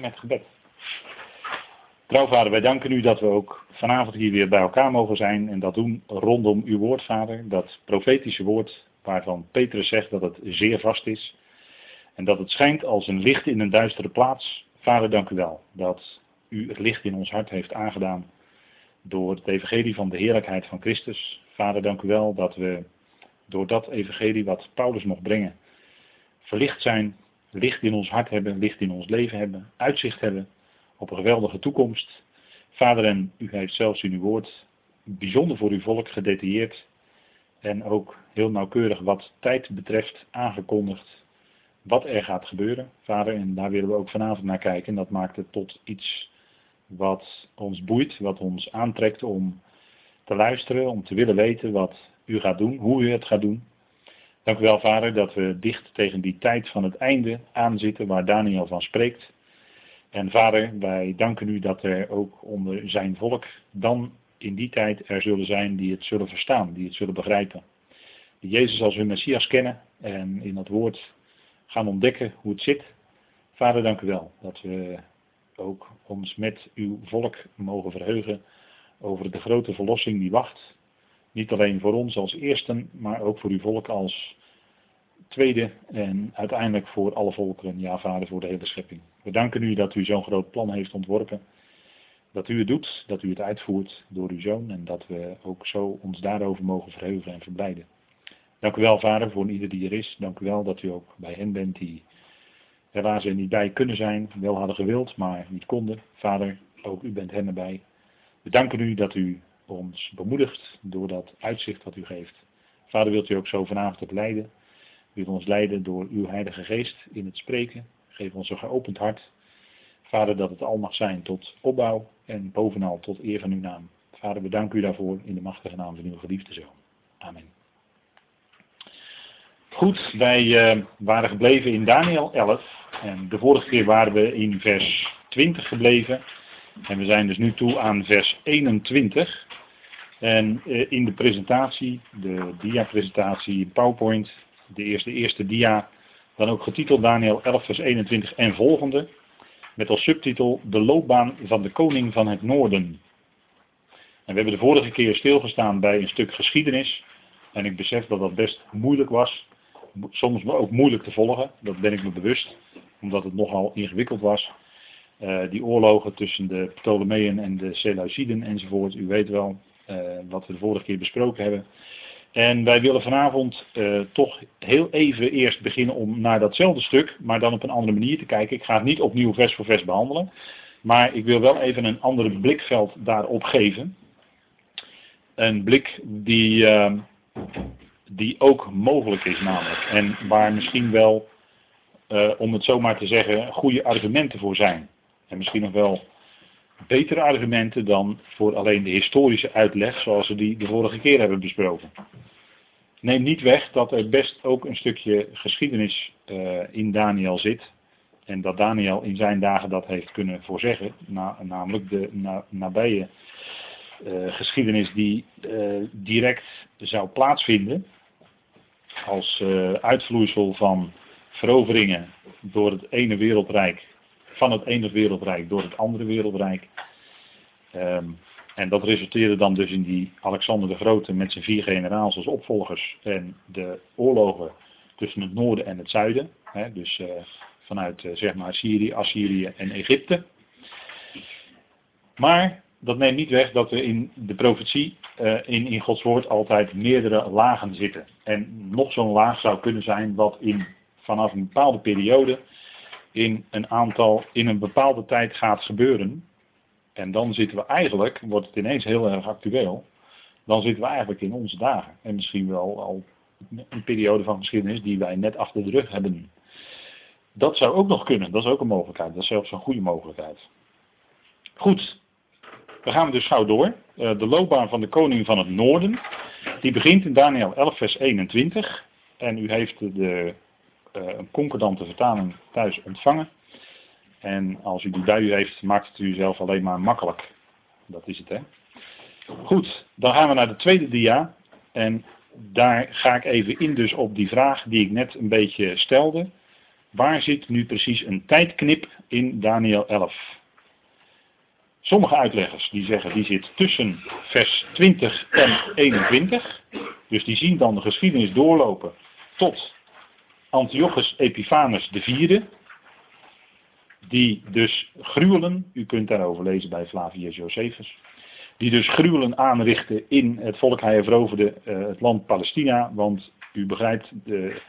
met gebed. Trouw vader, wij danken u dat we ook vanavond hier weer bij elkaar mogen zijn en dat doen rondom uw woord, vader. Dat profetische woord waarvan Petrus zegt dat het zeer vast is en dat het schijnt als een licht in een duistere plaats. Vader, dank u wel dat u het licht in ons hart heeft aangedaan door het evangelie van de heerlijkheid van Christus. Vader, dank u wel dat we door dat evangelie wat Paulus mocht brengen, verlicht zijn, licht in ons hart hebben, licht in ons leven hebben, uitzicht hebben op een geweldige toekomst. Vader, en u heeft zelfs in uw woord bijzonder voor uw volk gedetailleerd en ook heel nauwkeurig wat tijd betreft aangekondigd wat er gaat gebeuren. Vader, en daar willen we ook vanavond naar kijken. En dat maakt het tot iets wat ons boeit, wat ons aantrekt om te luisteren, om te willen weten wat u gaat doen, hoe u het gaat doen. Dank u wel, Vader, dat we dicht tegen die tijd van het einde aanzitten waar Daniel van spreekt. En Vader, wij danken u dat er ook onder zijn volk dan in die tijd er zullen zijn die het zullen verstaan, die het zullen begrijpen. Die Jezus als hun Messias kennen en in dat woord gaan ontdekken hoe het zit. Vader, dank u wel dat we ook ons met uw volk mogen verheugen over de grote verlossing die wacht. Niet alleen voor ons als eersten, maar ook voor uw volk als tweede en uiteindelijk voor alle volkeren, ja vader, voor de hele schepping. We danken u dat u zo'n groot plan heeft ontworpen. Dat u het doet, dat u het uitvoert door uw zoon en dat we ook zo ons daarover mogen verheugen en verblijden. Dank u wel, vader, voor ieder die er is. Dank u wel dat u ook bij hen bent die waar ze niet bij kunnen zijn, wel hadden gewild, maar niet konden. Vader, ook u bent hen erbij. We danken u dat u ons bemoedigt door dat uitzicht wat u geeft. Vader, wilt u ook zo vanavond het leiden? Wilt ons leiden door uw Heilige Geest in het spreken? Geef ons een geopend hart. Vader, dat het al mag zijn tot opbouw en bovenal tot eer van uw naam. Vader, we danken u daarvoor in de machtige naam van uw geliefde zoon. Amen. Goed, wij uh, waren gebleven in Daniel 11. En de vorige keer waren we in vers 20 gebleven. En we zijn dus nu toe aan vers 21. En uh, in de presentatie, de dia-presentatie in PowerPoint, de eerste, eerste dia, dan ook getiteld Daniel 11 vers 21 en volgende. Met als subtitel De loopbaan van de koning van het noorden. En we hebben de vorige keer stilgestaan bij een stuk geschiedenis. En ik besef dat dat best moeilijk was soms ook moeilijk te volgen, dat ben ik me bewust, omdat het nogal ingewikkeld was. Uh, die oorlogen tussen de Ptolemeën en de Seleuciden enzovoort, u weet wel uh, wat we de vorige keer besproken hebben. En wij willen vanavond uh, toch heel even eerst beginnen om naar datzelfde stuk, maar dan op een andere manier te kijken. Ik ga het niet opnieuw vers voor vers behandelen, maar ik wil wel even een andere blikveld daarop geven. Een blik die die ook mogelijk is namelijk. En waar misschien wel, uh, om het zo maar te zeggen, goede argumenten voor zijn. En misschien nog wel betere argumenten dan voor alleen de historische uitleg zoals we die de vorige keer hebben besproken. Neem niet weg dat er best ook een stukje geschiedenis uh, in Daniel zit. En dat Daniel in zijn dagen dat heeft kunnen voorzeggen. Na, namelijk de na, nabije uh, geschiedenis die direct zou plaatsvinden als uitvloeisel van veroveringen door het ene wereldrijk, van het ene wereldrijk door het andere wereldrijk. Um, en dat resulteerde dan dus in die Alexander de Grote met zijn vier generaals als opvolgers en de oorlogen tussen het noorden en het zuiden. Hè, dus uh, vanuit uh, zeg maar Syrië, Assyrië en Egypte. Maar dat neemt niet weg dat er in de profetie, uh, in, in Gods woord, altijd meerdere lagen zitten. En nog zo'n laag zou kunnen zijn wat in, vanaf een bepaalde periode in een aantal, in een bepaalde tijd gaat gebeuren. En dan zitten we eigenlijk, wordt het ineens heel erg actueel, dan zitten we eigenlijk in onze dagen. En misschien wel al een periode van geschiedenis die wij net achter de rug hebben. Dat zou ook nog kunnen, dat is ook een mogelijkheid. Dat is zelfs een goede mogelijkheid. Goed, we gaan dus gauw door. Uh, de loopbaan van de koning van het noorden. Die begint in Daniel 11 vers 21. En u heeft de, een concordante vertaling thuis ontvangen. En als u die bij u heeft, maakt het u zelf alleen maar makkelijk. Dat is het hè. Goed, dan gaan we naar de tweede dia. En daar ga ik even in dus op die vraag die ik net een beetje stelde. waar zit nu precies een tijdknip in Daniel 11? Sommige uitleggers die zeggen die zit tussen vers 20 en 21. Dus die zien dan de geschiedenis doorlopen tot Antiochus Epiphanes IV. Die dus gruwelen, u kunt daarover lezen bij Flavius Josephus. Die dus gruwelen aanrichten in het volk. Hij veroverde uh, het land Palestina. Want u begrijpt, de,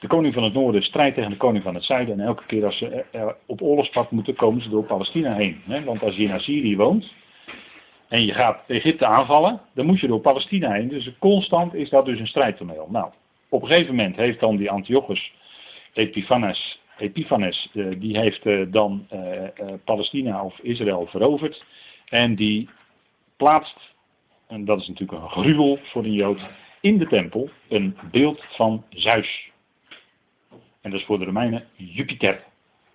de koning van het noorden strijdt tegen de koning van het zuiden. En elke keer als ze op oorlogspad moeten, komen ze door Palestina heen. Want als je in Assyrië woont en je gaat Egypte aanvallen, dan moet je door Palestina heen. Dus constant is dat dus een strijdtoneel. Nou, op een gegeven moment heeft dan die Antiochus Epiphanes, Epiphanes eh, die heeft eh, dan eh, Palestina of Israël veroverd. En die plaatst, en dat is natuurlijk een gruwel voor een Jood, in de tempel een beeld van Zeus. En dat is voor de Romeinen Jupiter.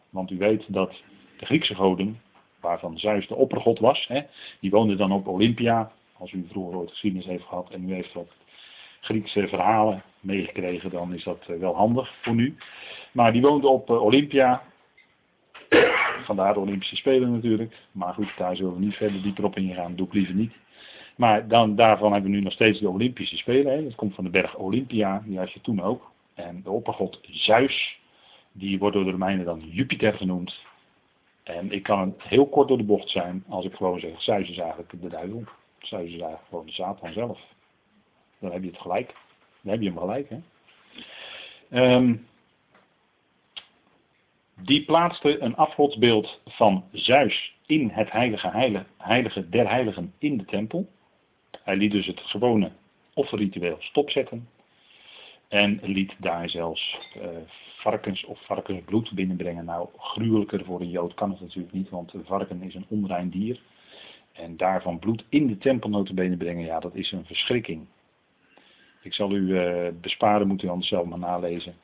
Want u weet dat de Griekse goden, waarvan Zeus de oppergod was, hè, die woonden dan op Olympia. Als u vroeger ooit geschiedenis heeft gehad en u heeft wat Griekse verhalen meegekregen, dan is dat eh, wel handig voor nu. Maar die woonden op eh, Olympia. Vandaar de Olympische Spelen natuurlijk. Maar goed, daar zullen we niet verder dieper op ingaan. Doe ik liever niet. Maar dan, daarvan hebben we nu nog steeds de Olympische Spelen. Hè. Dat komt van de berg Olympia. Die had je toen ook. En de oppergod Zeus, die wordt door de Romeinen dan Jupiter genoemd. En ik kan heel kort door de bocht zijn als ik gewoon zeg, Zeus is eigenlijk de duivel. Zeus is eigenlijk gewoon de Satan zelf. Dan heb je het gelijk. Dan heb je hem gelijk. Hè? Um, die plaatste een afgodsbeeld van Zeus in het heilige, heilige der heiligen in de tempel. Hij liet dus het gewone offerritueel stopzetten. En liet daar zelfs uh, varkens of varkensbloed binnenbrengen. Nou, gruwelijker voor een Jood kan het natuurlijk niet, want een varken is een onrein dier. En daarvan bloed in de tempel notabene brengen, ja, dat is een verschrikking. Ik zal u uh, besparen, moet u anders zelf maar nalezen.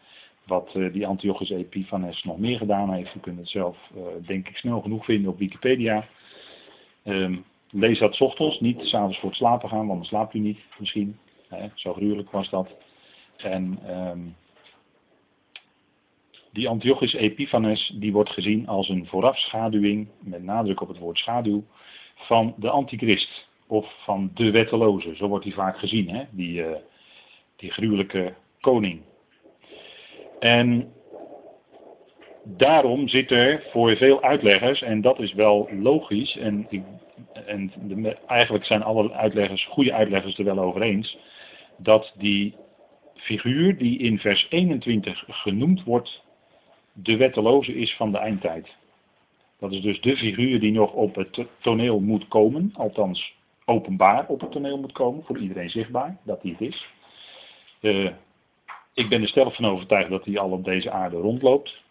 Wat uh, die Antiochus Epiphanes nog meer gedaan heeft. U kunt het zelf, denk ik, snel genoeg vinden op Wikipedia. Um, lees dat ochtends, niet s'avonds voor het slapen gaan, want dan slaapt u niet misschien. Hè, zo gruwelijk was dat. En um, die Antiochus Epiphanes die wordt gezien als een voorafschaduwing, met nadruk op het woord schaduw, van de antichrist. Of van de wetteloze, zo wordt hij vaak gezien, hè? Die, die gruwelijke koning. En daarom zit er voor veel uitleggers, en dat is wel logisch, en, ik, en de, eigenlijk zijn alle uitleggers, goede uitleggers er wel over eens, dat die figuur die in vers 21 genoemd wordt, de wetteloze is van de eindtijd. Dat is dus de figuur die nog op het toneel moet komen, althans openbaar op het toneel moet komen, voor iedereen zichtbaar, dat hij het is. Uh, ik ben er stellig van overtuigd dat hij al op deze aarde rondloopt.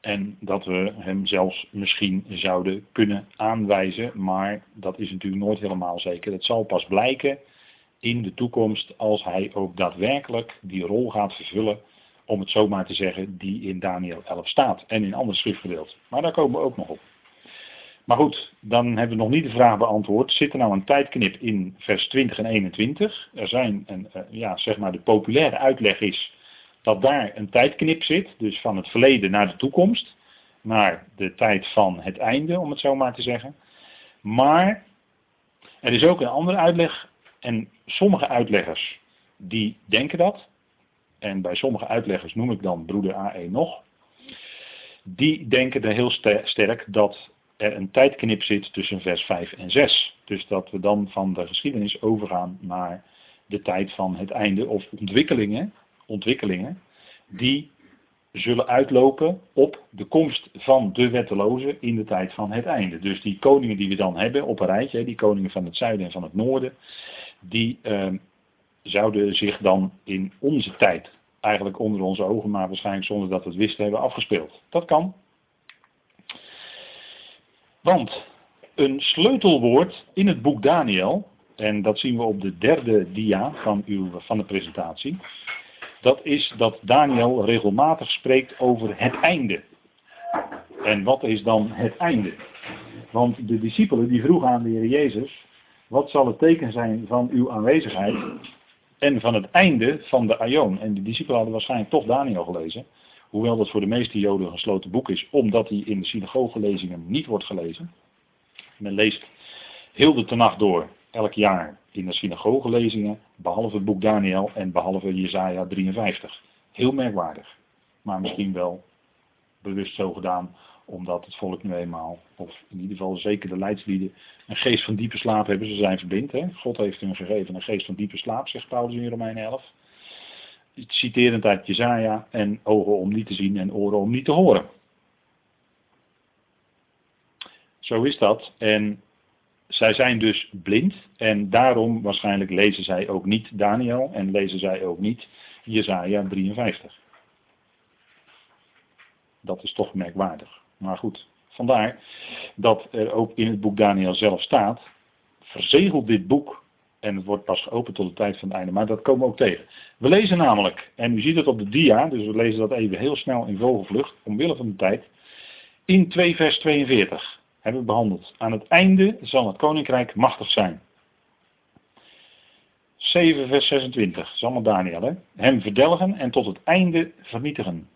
En dat we hem zelfs misschien zouden kunnen aanwijzen, maar dat is natuurlijk nooit helemaal zeker. Het zal pas blijken in de toekomst als hij ook daadwerkelijk die rol gaat vervullen, om het zo maar te zeggen, die in Daniel 11 staat en in andere schriftgedeelten. Maar daar komen we ook nog op. Maar goed, dan hebben we nog niet de vraag beantwoord. Zit er nou een tijdknip in vers 20 en 21? Er zijn, een, uh, ja, zeg maar, de populaire uitleg is dat daar een tijdknip zit, dus van het verleden naar de toekomst, naar de tijd van het einde, om het zo maar te zeggen. Maar er is ook een andere uitleg en sommige uitleggers die denken dat. En bij sommige uitleggers noem ik dan broeder AE nog. Die denken er heel sterk dat er een tijdknip zit tussen vers 5 en 6. Dus dat we dan van de geschiedenis overgaan naar de tijd van het einde of ontwikkelingen, ontwikkelingen die zullen uitlopen op de komst van de wetteloze in de tijd van het einde. Dus die koningen die we dan hebben op een rijtje, die koningen van het zuiden en van het noorden, die uh, zouden zich dan in onze tijd, eigenlijk onder onze ogen, maar waarschijnlijk zonder dat we het wisten, hebben afgespeeld. Dat kan. Want een sleutelwoord in het boek Daniel, en dat zien we op de derde dia van, uw, van de presentatie, dat is dat Daniel regelmatig spreekt over het einde. En wat is dan het einde? Want de discipelen die vroegen aan de Heer Jezus, wat zal het teken zijn van uw aanwezigheid en van het einde van de Aion. En de discipelen hadden waarschijnlijk toch Daniel gelezen. Hoewel dat voor de meeste Joden een gesloten boek is, omdat hij in de synagogelezingen niet wordt gelezen. Men leest heel de Tenach door, elk jaar in de synagogelezingen, behalve het boek Daniel en behalve Jesaja 53. Heel merkwaardig. Maar misschien wel bewust zo gedaan, omdat het volk nu eenmaal, of in ieder geval zeker de leidslieden, een geest van diepe slaap hebben. Ze zijn verblind. Hè? God heeft hun gegeven een geest van diepe slaap, zegt Paulus in Romeinen 11. Citerend uit Jezaja, en ogen om niet te zien en oren om niet te horen. Zo is dat. En zij zijn dus blind en daarom waarschijnlijk lezen zij ook niet Daniel en lezen zij ook niet Jezaja 53. Dat is toch merkwaardig. Maar goed, vandaar dat er ook in het boek Daniel zelf staat, verzegel dit boek en het wordt pas geopend tot de tijd van het einde. Maar dat komen we ook tegen. We lezen namelijk, en u ziet het op de dia, dus we lezen dat even heel snel in vogelvlucht, omwille van de tijd, in 2 vers 42 hebben we behandeld. Aan het einde zal het koninkrijk machtig zijn. 7 vers 26, dat is Daniel, hè? Hem verdelgen en tot het einde vernietigen.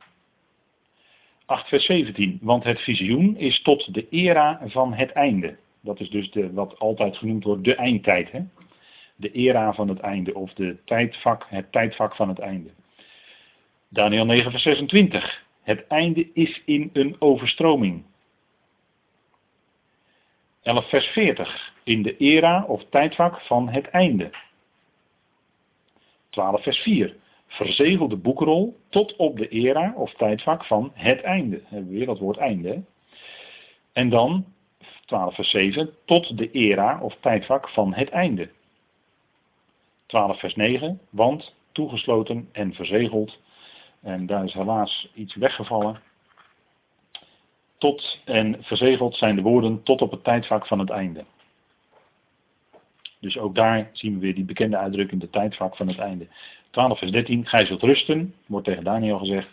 8 vers 17, want het visioen is tot de era van het einde. Dat is dus de, wat altijd genoemd wordt de eindtijd. Hè? De era van het einde of de tijdvak, het tijdvak van het einde. Daniel 9 vers 26, het einde is in een overstroming. 11 vers 40, in de era of tijdvak van het einde. 12 vers 4, verzegelde boekrol tot op de era of tijdvak van het einde. Hebben we weer dat woord einde. En dan 12 vers 7 tot de era of tijdvak van het einde. 12 vers 9, want toegesloten en verzegeld. En daar is helaas iets weggevallen. Tot en verzegeld zijn de woorden tot op het tijdvak van het einde. Dus ook daar zien we weer die bekende uitdrukking, de tijdvak van het einde. 12 vers 13, gij zult rusten, wordt tegen Daniel gezegd.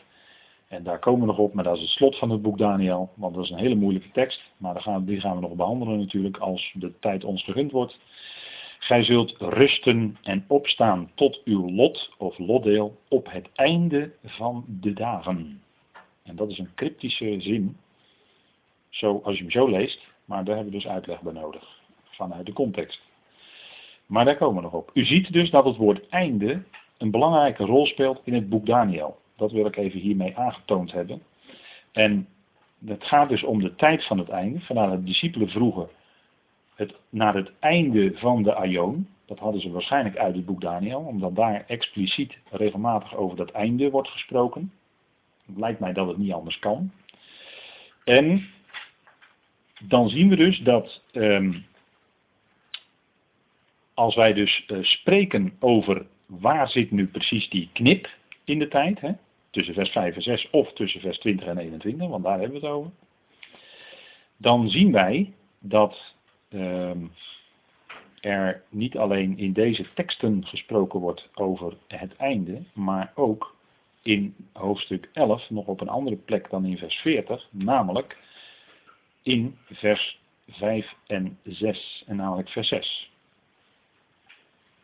En daar komen we nog op, maar dat is het slot van het boek Daniel, want dat is een hele moeilijke tekst. Maar die gaan we nog behandelen natuurlijk als de tijd ons gegund wordt. Gij zult rusten en opstaan tot uw lot of lotdeel op het einde van de dagen. En dat is een cryptische zin, zo, als je hem zo leest, maar daar hebben we dus uitleg bij nodig, vanuit de context. Maar daar komen we nog op. U ziet dus dat het woord einde een belangrijke rol speelt in het boek Daniel. Dat wil ik even hiermee aangetoond hebben. En het gaat dus om de tijd van het einde. Vandaar de discipelen vroegen het, naar het einde van de Aion. Dat hadden ze waarschijnlijk uit het boek Daniel, omdat daar expliciet regelmatig over dat einde wordt gesproken. Het lijkt mij dat het niet anders kan. En dan zien we dus dat um, als wij dus uh, spreken over waar zit nu precies die knip in de tijd, hè, tussen vers 5 en 6 of tussen vers 20 en 21, want daar hebben we het over, dan zien wij dat er niet alleen in deze teksten gesproken wordt over het einde, maar ook in hoofdstuk 11 nog op een andere plek dan in vers 40, namelijk in vers 5 en 6, en namelijk vers 6.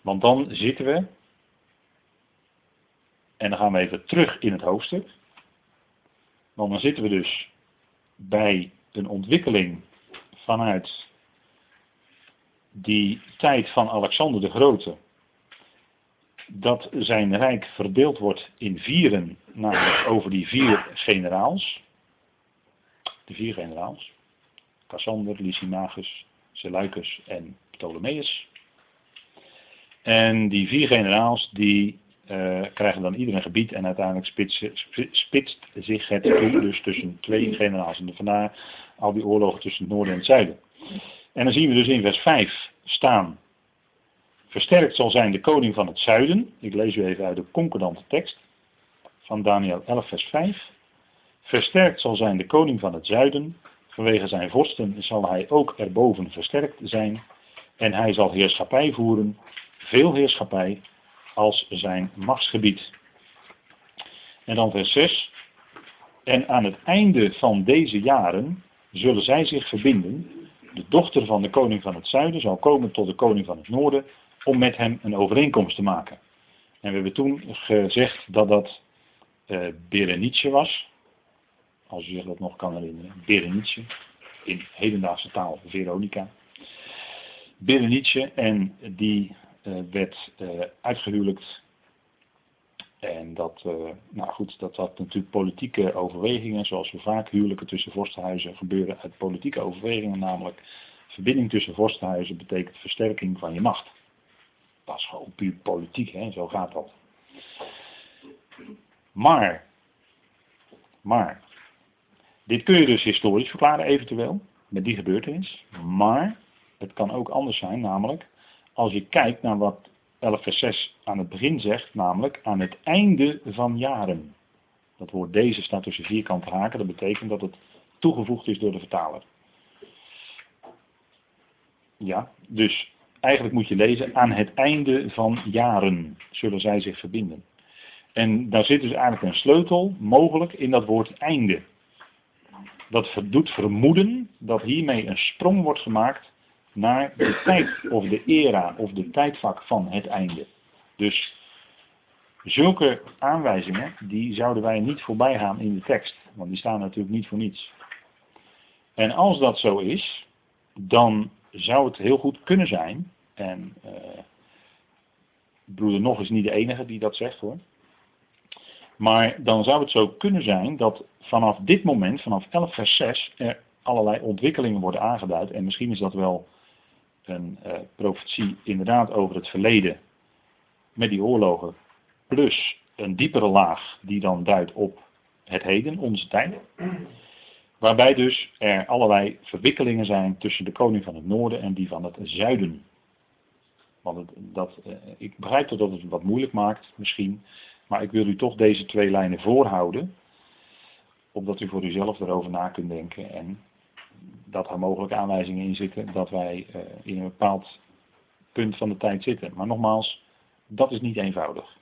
Want dan zitten we, en dan gaan we even terug in het hoofdstuk, want dan zitten we dus bij een ontwikkeling vanuit die tijd van Alexander de Grote, dat zijn rijk verdeeld wordt in vieren, namelijk over die vier generaals. De vier generaals. Cassander, Lysimachus, Seleucus en Ptolemeus. En die vier generaals die uh, krijgen dan ieder een gebied en uiteindelijk spitst, spitst zich het toe dus tussen twee generaals. En vandaar al die oorlogen tussen het noorden en het zuiden. En dan zien we dus in vers 5 staan. Versterkt zal zijn de koning van het zuiden. Ik lees u even uit de concordante tekst van Daniel 11 vers 5. Versterkt zal zijn de koning van het zuiden. Vanwege zijn vorsten zal hij ook erboven versterkt zijn. En hij zal heerschappij voeren, veel heerschappij, als zijn machtsgebied. En dan vers 6. En aan het einde van deze jaren zullen zij zich verbinden. De dochter van de koning van het zuiden zal komen tot de koning van het noorden om met hem een overeenkomst te maken. En we hebben toen gezegd dat dat uh, Berenice was. Als u zich dat nog kan herinneren. Berenice. In hedendaagse taal Veronica. Berenice en die uh, werd uh, uitgehuwelijkt. En dat, nou goed, dat had natuurlijk politieke overwegingen, zoals we vaak huwelijken tussen vorstenhuizen gebeuren uit politieke overwegingen, namelijk verbinding tussen vorstenhuizen betekent versterking van je macht. Dat is gewoon puur politiek, hè? zo gaat dat. Maar, maar, dit kun je dus historisch verklaren eventueel, met die gebeurtenis. Maar, het kan ook anders zijn, namelijk, als je kijkt naar wat 11 vers 6 aan het begin zegt, namelijk aan het einde van jaren. Dat woord deze staat tussen vierkante haken, dat betekent dat het toegevoegd is door de vertaler. Ja, dus eigenlijk moet je lezen, aan het einde van jaren zullen zij zich verbinden. En daar zit dus eigenlijk een sleutel, mogelijk, in dat woord einde. Dat doet vermoeden dat hiermee een sprong wordt gemaakt naar de tijd of de era of de tijdvak van het einde. Dus zulke aanwijzingen, die zouden wij niet voorbij gaan in de tekst, want die staan natuurlijk niet voor niets. En als dat zo is, dan zou het heel goed kunnen zijn, en uh, broeder Nog is niet de enige die dat zegt hoor, maar dan zou het zo kunnen zijn dat vanaf dit moment, vanaf 11 vers 6, er allerlei ontwikkelingen worden aangeduid. En misschien is dat wel een uh, profetie inderdaad over het verleden met die oorlogen. Plus een diepere laag die dan duidt op het heden, onze tijd. Waarbij dus er allerlei verwikkelingen zijn tussen de koning van het noorden en die van het zuiden. Want dat, uh, ik begrijp dat het wat moeilijk maakt misschien. Maar ik wil u toch deze twee lijnen voorhouden. Opdat u voor uzelf erover na kunt denken. En dat er mogelijk aanwijzingen in zitten dat wij uh, in een bepaald punt van de tijd zitten. Maar nogmaals, dat is niet eenvoudig.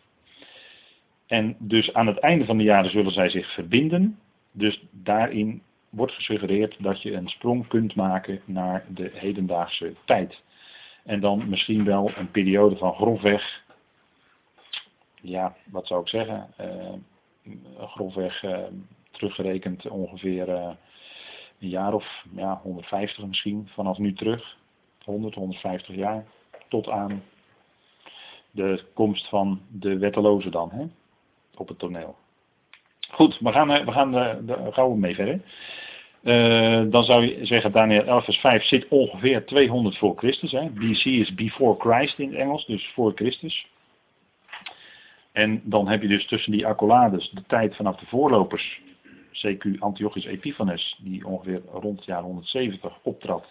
En dus aan het einde van de jaren zullen zij zich verbinden. Dus daarin wordt gesuggereerd dat je een sprong kunt maken naar de hedendaagse tijd. En dan misschien wel een periode van grofweg ja, wat zou ik zeggen, uh, grofweg uh, teruggerekend ongeveer een jaar of ja, 150 misschien, vanaf nu terug. 100, 150 jaar, tot aan de komst van de wetteloze dan, hè, op het toneel. Goed, we gaan, we gaan de, de, gauw mee verder. Uh, dan zou je zeggen, Daniel 11 vers 5 zit ongeveer 200 voor Christus. Hè. BC is before Christ in het Engels, dus voor Christus. En dan heb je dus tussen die accolades de tijd vanaf de voorlopers, CQ Antiochus Epiphanes, die ongeveer rond het jaar 170 optrad,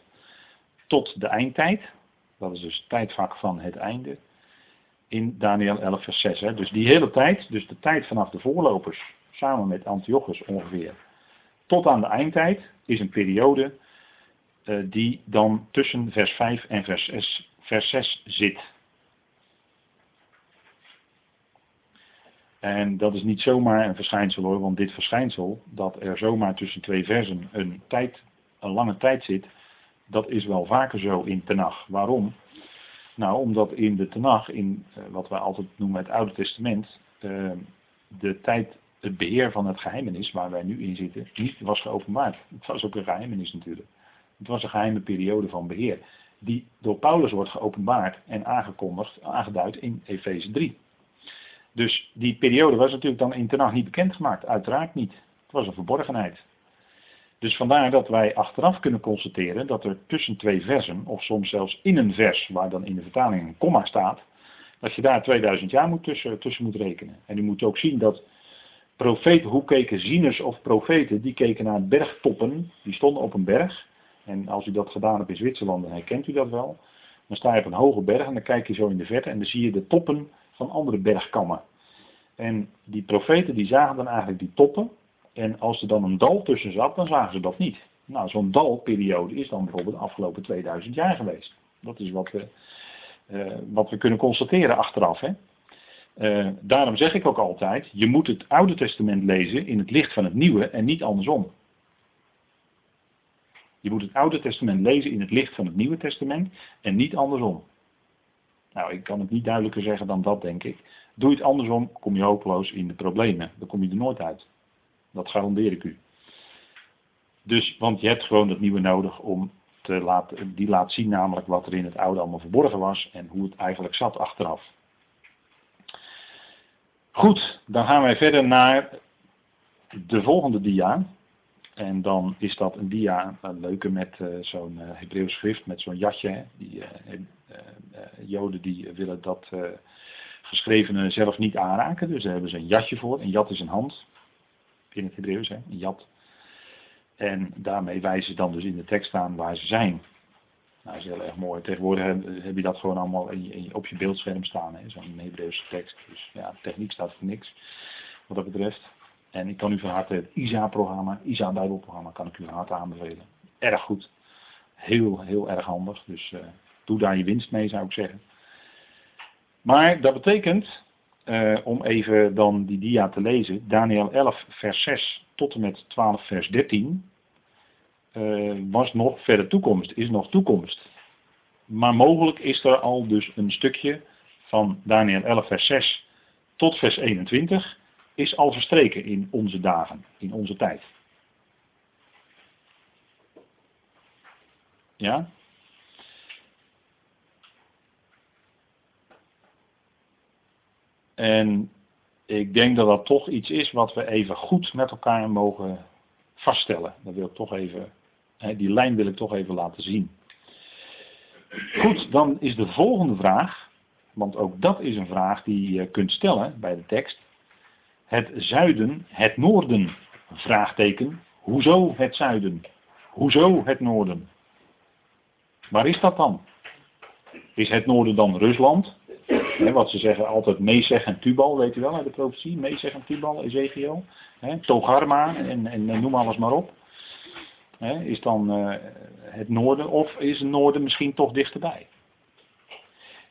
tot de eindtijd. Dat is dus het tijdvak van het einde. In Daniel 11 vers 6. Hè. Dus die hele tijd, dus de tijd vanaf de voorlopers, samen met Antiochus ongeveer, tot aan de eindtijd, is een periode uh, die dan tussen vers 5 en vers 6, vers 6 zit. En dat is niet zomaar een verschijnsel hoor, want dit verschijnsel, dat er zomaar tussen twee versen een, tijd, een lange tijd zit, dat is wel vaker zo in Tenach. Waarom? Nou, omdat in de Tenach, in uh, wat wij altijd noemen het Oude Testament, uh, de tijd, het beheer van het geheimenis waar wij nu in zitten, niet was geopenbaard. Het was ook een geheimenis natuurlijk. Het was een geheime periode van beheer, die door Paulus wordt geopenbaard en aangekondigd, aangeduid in Efeze 3. Dus die periode was natuurlijk dan in Tenach niet bekendgemaakt. Uiteraard niet. Het was een verborgenheid. Dus vandaar dat wij achteraf kunnen constateren dat er tussen twee versen, of soms zelfs in een vers, waar dan in de vertaling een komma staat, dat je daar 2000 jaar moet tussen, tussen moet rekenen. En u moet ook zien dat profeten, hoe keken zieners of profeten, die keken naar bergtoppen, die stonden op een berg. En als u dat gedaan hebt in Zwitserland, dan herkent u dat wel. Dan sta je op een hoge berg en dan kijk je zo in de verte en dan zie je de toppen van andere bergkammen. En die profeten die zagen dan eigenlijk die toppen. En als er dan een dal tussen zat, dan zagen ze dat niet. Nou, zo'n dalperiode is dan bijvoorbeeld de afgelopen 2000 jaar geweest. Dat is wat we, uh, wat we kunnen constateren achteraf. Hè? Uh, daarom zeg ik ook altijd, je moet het Oude Testament lezen in het licht van het Nieuwe en niet andersom. Je moet het Oude Testament lezen in het licht van het Nieuwe Testament en niet andersom. Nou, ik kan het niet duidelijker zeggen dan dat, denk ik. Doe je het andersom, kom je hopeloos in de problemen. Dan kom je er nooit uit. Dat garandeer ik u. Dus, want je hebt gewoon dat nieuwe nodig om te laten, die laat zien namelijk wat er in het oude allemaal verborgen was en hoe het eigenlijk zat achteraf. Goed, dan gaan wij verder naar de volgende dia. En dan is dat een dia, een leuke met uh, zo'n uh, Hebreeuws schrift, met zo'n jatje. Die Joden die willen dat geschrevene zelf niet aanraken, dus daar hebben ze een jatje voor. Een jat is een hand, in het Hebreeuws, hè, een jat. En daarmee wijzen ze dan dus in de tekst aan waar ze zijn. Nou, dat is heel erg mooi. Tegenwoordig heb, je dat gewoon allemaal op je beeldscherm staan, zo'n Hebreeuwse tekst. Dus ja, techniek staat voor niks, wat dat betreft. En ik kan u van harte het ISA-programma, ISA-bijbelprogramma, kan ik u van aanbevelen. Erg goed. Heel, heel erg handig. Dus uh, doe daar je winst mee, zou ik zeggen. Maar dat betekent, uh, om even dan die dia te lezen, Daniel 11, vers 6 tot en met 12, vers 13, uh, was nog verder toekomst, is nog toekomst. Maar mogelijk is er al dus een stukje van Daniel 11, vers 6 tot vers 21 is al verstreken in onze dagen, in onze tijd. Ja? En ik denk dat dat toch iets is wat we even goed met elkaar mogen vaststellen. Dat wil ik toch even, die lijn wil ik toch even laten zien. Goed, dan is de volgende vraag, want ook dat is een vraag die je kunt stellen bij de tekst het zuiden, het noorden? Vraagteken. Hoezo het zuiden? Hoezo het noorden? Waar is dat dan? Is het noorden dan Rusland? Wat ze zeggen altijd Mesech en Tubal, weet u wel uit de profetie. Mesech en Tubal, Ezekiel. He, Togarma en, en, noem alles maar op. is dan uh, het noorden of is het noorden misschien toch dichterbij?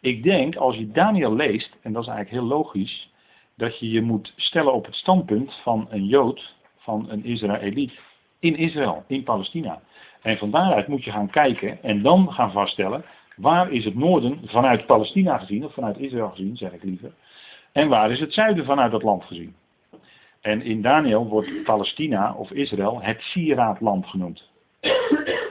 Ik denk als je Daniel leest, en dat is eigenlijk heel logisch, dat je je moet stellen op het standpunt van een Jood, van een Israëliet, in Israël, in Palestina. En van daaruit moet je gaan kijken en dan gaan vaststellen, waar is het noorden vanuit Palestina gezien, of vanuit Israël gezien, zeg ik liever, en waar is het zuiden vanuit dat land gezien. En in Daniel wordt Palestina of Israël het sieraadland genoemd.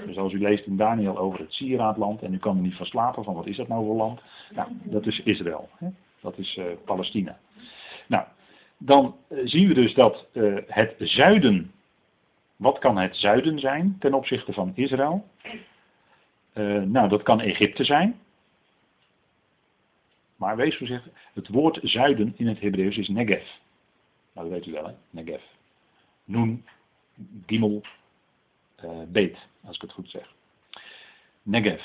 Dus als u leest in Daniel over het sieraadland en u kan er niet van slapen van wat is dat nou voor land, nou, dat is Israël. Hè? Dat is uh, Palestina. Nou, dan eh, zien we dus dat uh, het zuiden, wat kan het zuiden zijn ten opzichte van Israël? Uh, nou, dat kan Egypte zijn. Maar wees voorzichtig, het woord zuiden in het Hebreeuws is Negev. Nou, dat weet u wel, hè? Negev. Noen, Gimel, Beet, als ik het goed zeg. Negev.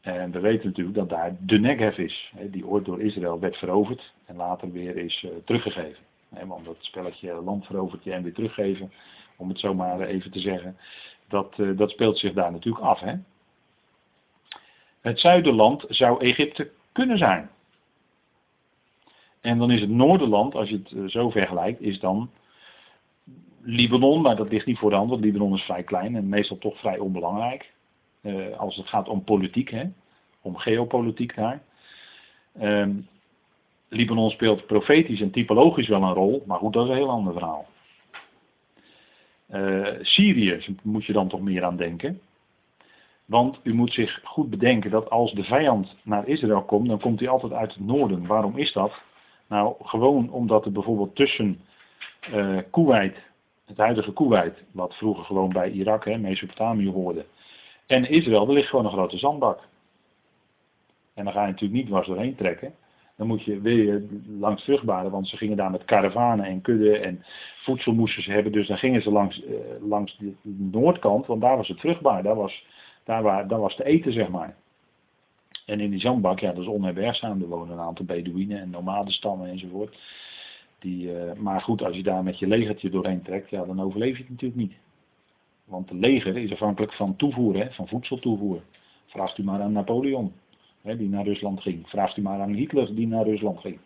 En we weten natuurlijk dat daar de Negev is, die ooit door Israël werd veroverd en later weer is uh, teruggegeven. Want dat spelletje land veroverd en weer teruggeven, om het zo maar even te zeggen, dat, uh, dat speelt zich daar natuurlijk af. Hè? Het zuiderland zou Egypte kunnen zijn. En dan is het noorderland, als je het uh, zo vergelijkt, is dan Libanon, maar dat ligt niet voor de hand, want Libanon is vrij klein en meestal toch vrij onbelangrijk. Uh, als het gaat om politiek, hè, om geopolitiek daar. Um, Libanon speelt profetisch en typologisch wel een rol, maar goed, dat is een heel ander verhaal. Uh, Syrië moet je dan toch meer aan denken. Want u moet zich goed bedenken dat als de vijand naar Israël komt, dan komt hij altijd uit het noorden. Waarom is dat? Nou, gewoon omdat er bijvoorbeeld tussen uh, het huidige Kuwait, wat vroeger gewoon bij Irak, hè, Mesopotamië hoorde, en Israël, er ligt gewoon een grote zandbak. En dan ga je natuurlijk niet dwars doorheen trekken. Dan moet je weer langs vruchtbare, want ze gingen daar met karavanen en kudden en voedsel moesten ze hebben. Dus dan gingen ze langs, uh, langs de noordkant, want daar was het vruchtbaar. Daar was, daar, waar, was te eten, zeg maar. En in die zandbak, ja, dat is onherbergzaam. Er wonen een aantal Bedouinen en nomadenstammen enzovoort. Die, uh, maar goed, als je daar met je legertje doorheen trekt, ja, dan overleef je het natuurlijk niet. Want de leger is afhankelijk van toevoer, hè, van voedseltoevoer. Vraagt u maar aan Napoleon, hè, die naar Rusland ging. Vraagt u maar aan Hitler, die naar Rusland ging.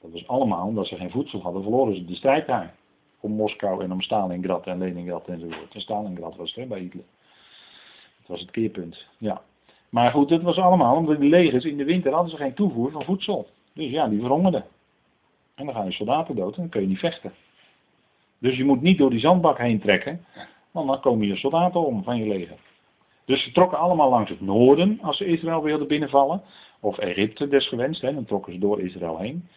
Dat was allemaal omdat ze geen voedsel hadden, verloren ze de strijd daar. Om Moskou en om Stalingrad en Leningrad enzovoort. En Stalingrad was het bij Hitler. Dat was het keerpunt, ja. Maar goed, dat was allemaal omdat die legers in de winter hadden ze geen toevoer van voedsel. Dus ja, die verhongerden. En dan gaan je soldaten dood en dan kun je niet vechten. Dus je moet niet door die zandbak heen trekken, want dan komen je soldaten om van je leger. Dus ze trokken allemaal langs het noorden als ze Israël wilden binnenvallen. Of Egypte desgewenst, hè, dan trokken ze door Israël heen.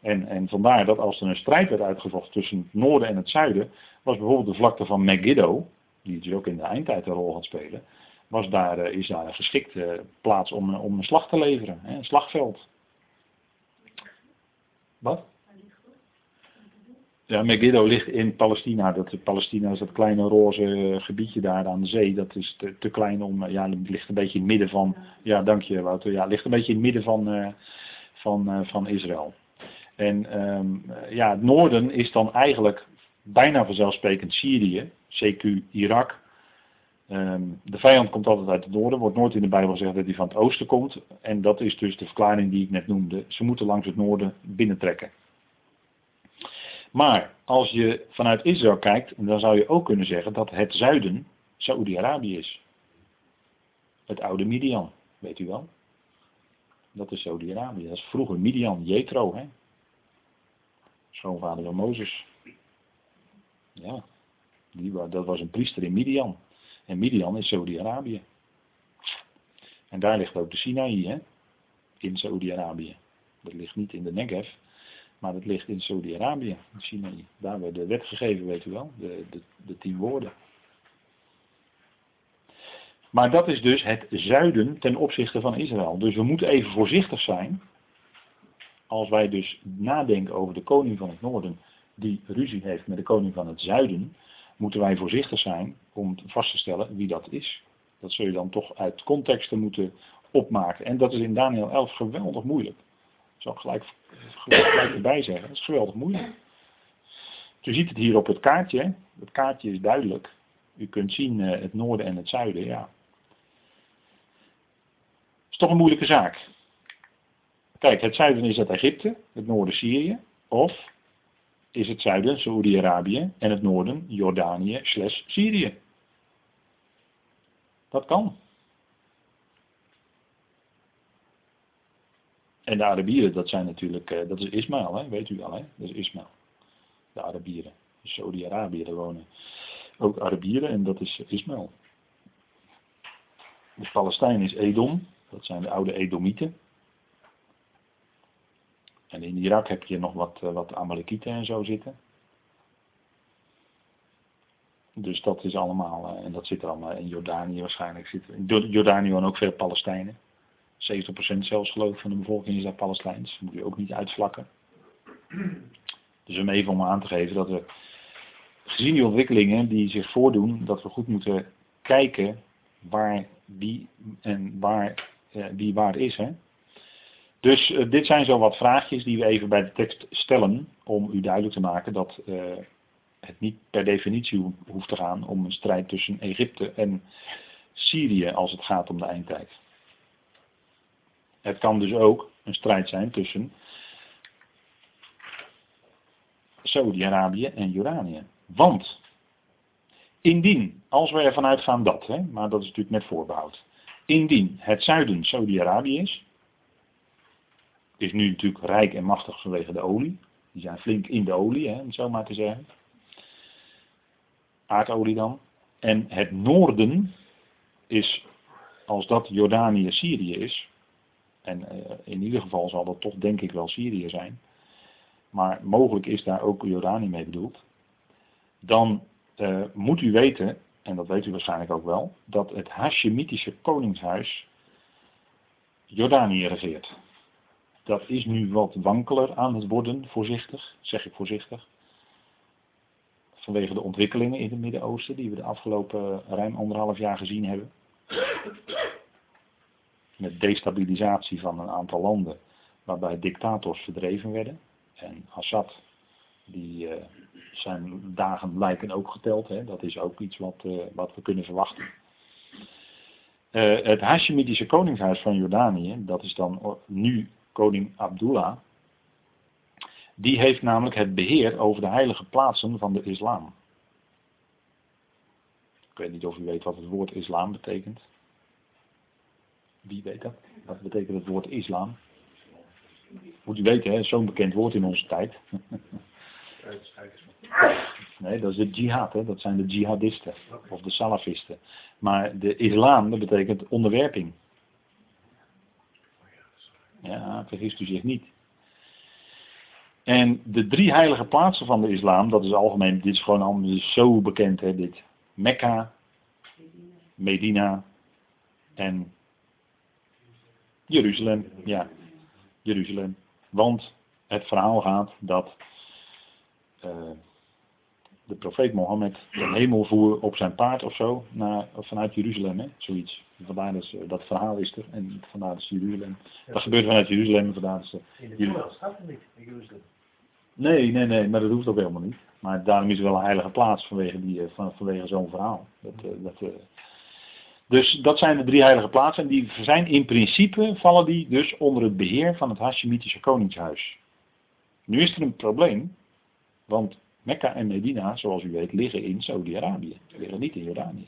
En, en vandaar dat als er een strijd werd uitgevochten tussen het noorden en het zuiden, was bijvoorbeeld de vlakte van Megiddo, die dus ook in de eindtijd een rol gaat spelen, was daar, eh, is daar een geschikte plaats om, om een slag te leveren, hè, een slagveld. Wat? Ja, Megiddo ligt in Palestina. Dat, Palestina is dat kleine roze gebiedje daar aan de zee. Dat is te, te klein om. Ja, ligt een beetje in het midden van. Ja, dank je Wouter. Ja, ligt een beetje in het midden van, van, van Israël. En um, ja, het noorden is dan eigenlijk bijna vanzelfsprekend Syrië, CQ Irak. Um, de vijand komt altijd uit het noorden, wordt nooit in de Bijbel gezegd dat hij van het oosten komt. En dat is dus de verklaring die ik net noemde. Ze moeten langs het noorden binnentrekken. Maar als je vanuit Israël kijkt, dan zou je ook kunnen zeggen dat het zuiden Saoedi-Arabië is. Het oude Midian, weet u wel? Dat is Saoedi-Arabië. Dat is vroeger Midian, Jethro, hè? Schoonvader van Mozes. Ja, dat was een priester in Midian. En Midian is Saoedi-Arabië. En daar ligt ook de Sinaï, hè? In Saoedi-Arabië. Dat ligt niet in de Negev, maar dat ligt in Saudi-Arabië, in Sinaï. Daar werd de wet gegeven, weet u wel, de, de, de tien woorden. Maar dat is dus het zuiden ten opzichte van Israël. Dus we moeten even voorzichtig zijn. Als wij dus nadenken over de koning van het noorden, die ruzie heeft met de koning van het zuiden, moeten wij voorzichtig zijn om vast te stellen wie dat is. Dat zul je dan toch uit contexten moeten opmaken. En dat is in Daniel 11 geweldig moeilijk. Zal ik gelijk, gelijk erbij zeggen. Dat is geweldig moeilijk. U ziet het hier op het kaartje. Het kaartje is duidelijk. U kunt zien uh, het noorden en het zuiden. Ja. Is toch een moeilijke zaak. Kijk, het zuiden is het Egypte, het noorden Syrië. Of is het zuiden Saoedi-Arabië en het noorden Jordanië slash Syrië. Dat kan. En de Arabieren, dat zijn natuurlijk, uh, dat is Ismaël, hè? weet u al, hè? dat is Ismaël. De Arabieren. Saudi-Arabië, daar wonen ook Arabieren en dat is Ismaël. De Palestijn is Edom, dat zijn de oude Edomieten. En in Irak heb je nog wat, uh, wat Amalekieten en zo zitten. Dus dat is allemaal, uh, en dat zit er allemaal in Jordanië waarschijnlijk. Zit, in Jordanië wonen ook veel Palestijnen. 70% zelfs geloof ik van de bevolking is daar Palestijns. Dat moet je ook niet uitvlakken. Dus om even om aan te geven dat we, gezien die ontwikkelingen die zich voordoen, dat we goed moeten kijken waar wie en waar eh, wie waar is. Hè? Dus uh, dit zijn zo wat vraagjes die we even bij de tekst stellen om u duidelijk te maken dat uh, het niet per definitie hoeft te gaan om een strijd tussen Egypte en Syrië als het gaat om de eindtijd. Het kan dus ook een strijd zijn tussen Saudi-Arabië en Jordanië. Want indien, als we ervan uitgaan dat, hè, maar dat is natuurlijk met voorbehoud, indien het zuiden Saudi-Arabië is, is nu natuurlijk rijk en machtig vanwege de olie. Die zijn flink in de olie, hè, om het zo maar te zeggen. Aardolie dan. En het noorden is, als dat Jordanië-Syrië is, en uh, in ieder geval zal dat toch denk ik wel Syrië zijn. Maar mogelijk is daar ook Jordanië mee bedoeld. Dan uh, moet u weten, en dat weet u waarschijnlijk ook wel, dat het Hashemitische koningshuis Jordanië regeert. Dat is nu wat wankeler aan het worden, voorzichtig, zeg ik voorzichtig. Vanwege de ontwikkelingen in het Midden-Oosten die we de afgelopen ruim anderhalf jaar gezien hebben met destabilisatie van een aantal landen waarbij dictators verdreven werden. En Assad, die, uh, zijn dagen lijken ook geteld. Hè? Dat is ook iets wat, uh, wat we kunnen verwachten. Uh, het Hashemitische koningshuis van Jordanië, dat is dan nu koning Abdullah, die heeft namelijk het beheer over de heilige plaatsen van de islam. Ik weet niet of u weet wat het woord islam betekent. Wie weet dat? Wat betekent het woord islam? Moet u weten, hè, zo'n bekend woord in onze tijd. Nee, dat is de jihad, hè? dat zijn de jihadisten of de salafisten. Maar de islam, dat betekent onderwerping. Ja, vergist u zich niet. En de drie heilige plaatsen van de islam, dat is algemeen, dit is gewoon allemaal zo bekend, hè, dit. Mekka, Medina en Jeruzalem. Ja, Jeruzalem. Want het verhaal gaat dat uh, de profeet Mohammed de hemel voer op zijn paard of zo, naar, vanuit Jeruzalem, hè? zoiets. Vandaar dat, dat verhaal is er en vandaar dat Jeruzalem. dat gebeurt vanuit Jeruzalem en vandaar dat In de staat er niet, in Jeruzalem. Nee, nee, nee, maar dat hoeft ook helemaal niet. Maar daarom is het wel een heilige plaats vanwege, die, eh, van, vanwege zo'n verhaal. Dat, eh, dat, uh, dus dat zijn de drie heilige plaatsen en die zijn in principe, vallen die dus onder het beheer van het Hashemitische koningshuis. Nu is er een probleem, want Mekka en Medina, zoals u weet, liggen in Saudi-Arabië. Ze liggen niet in Jordanië.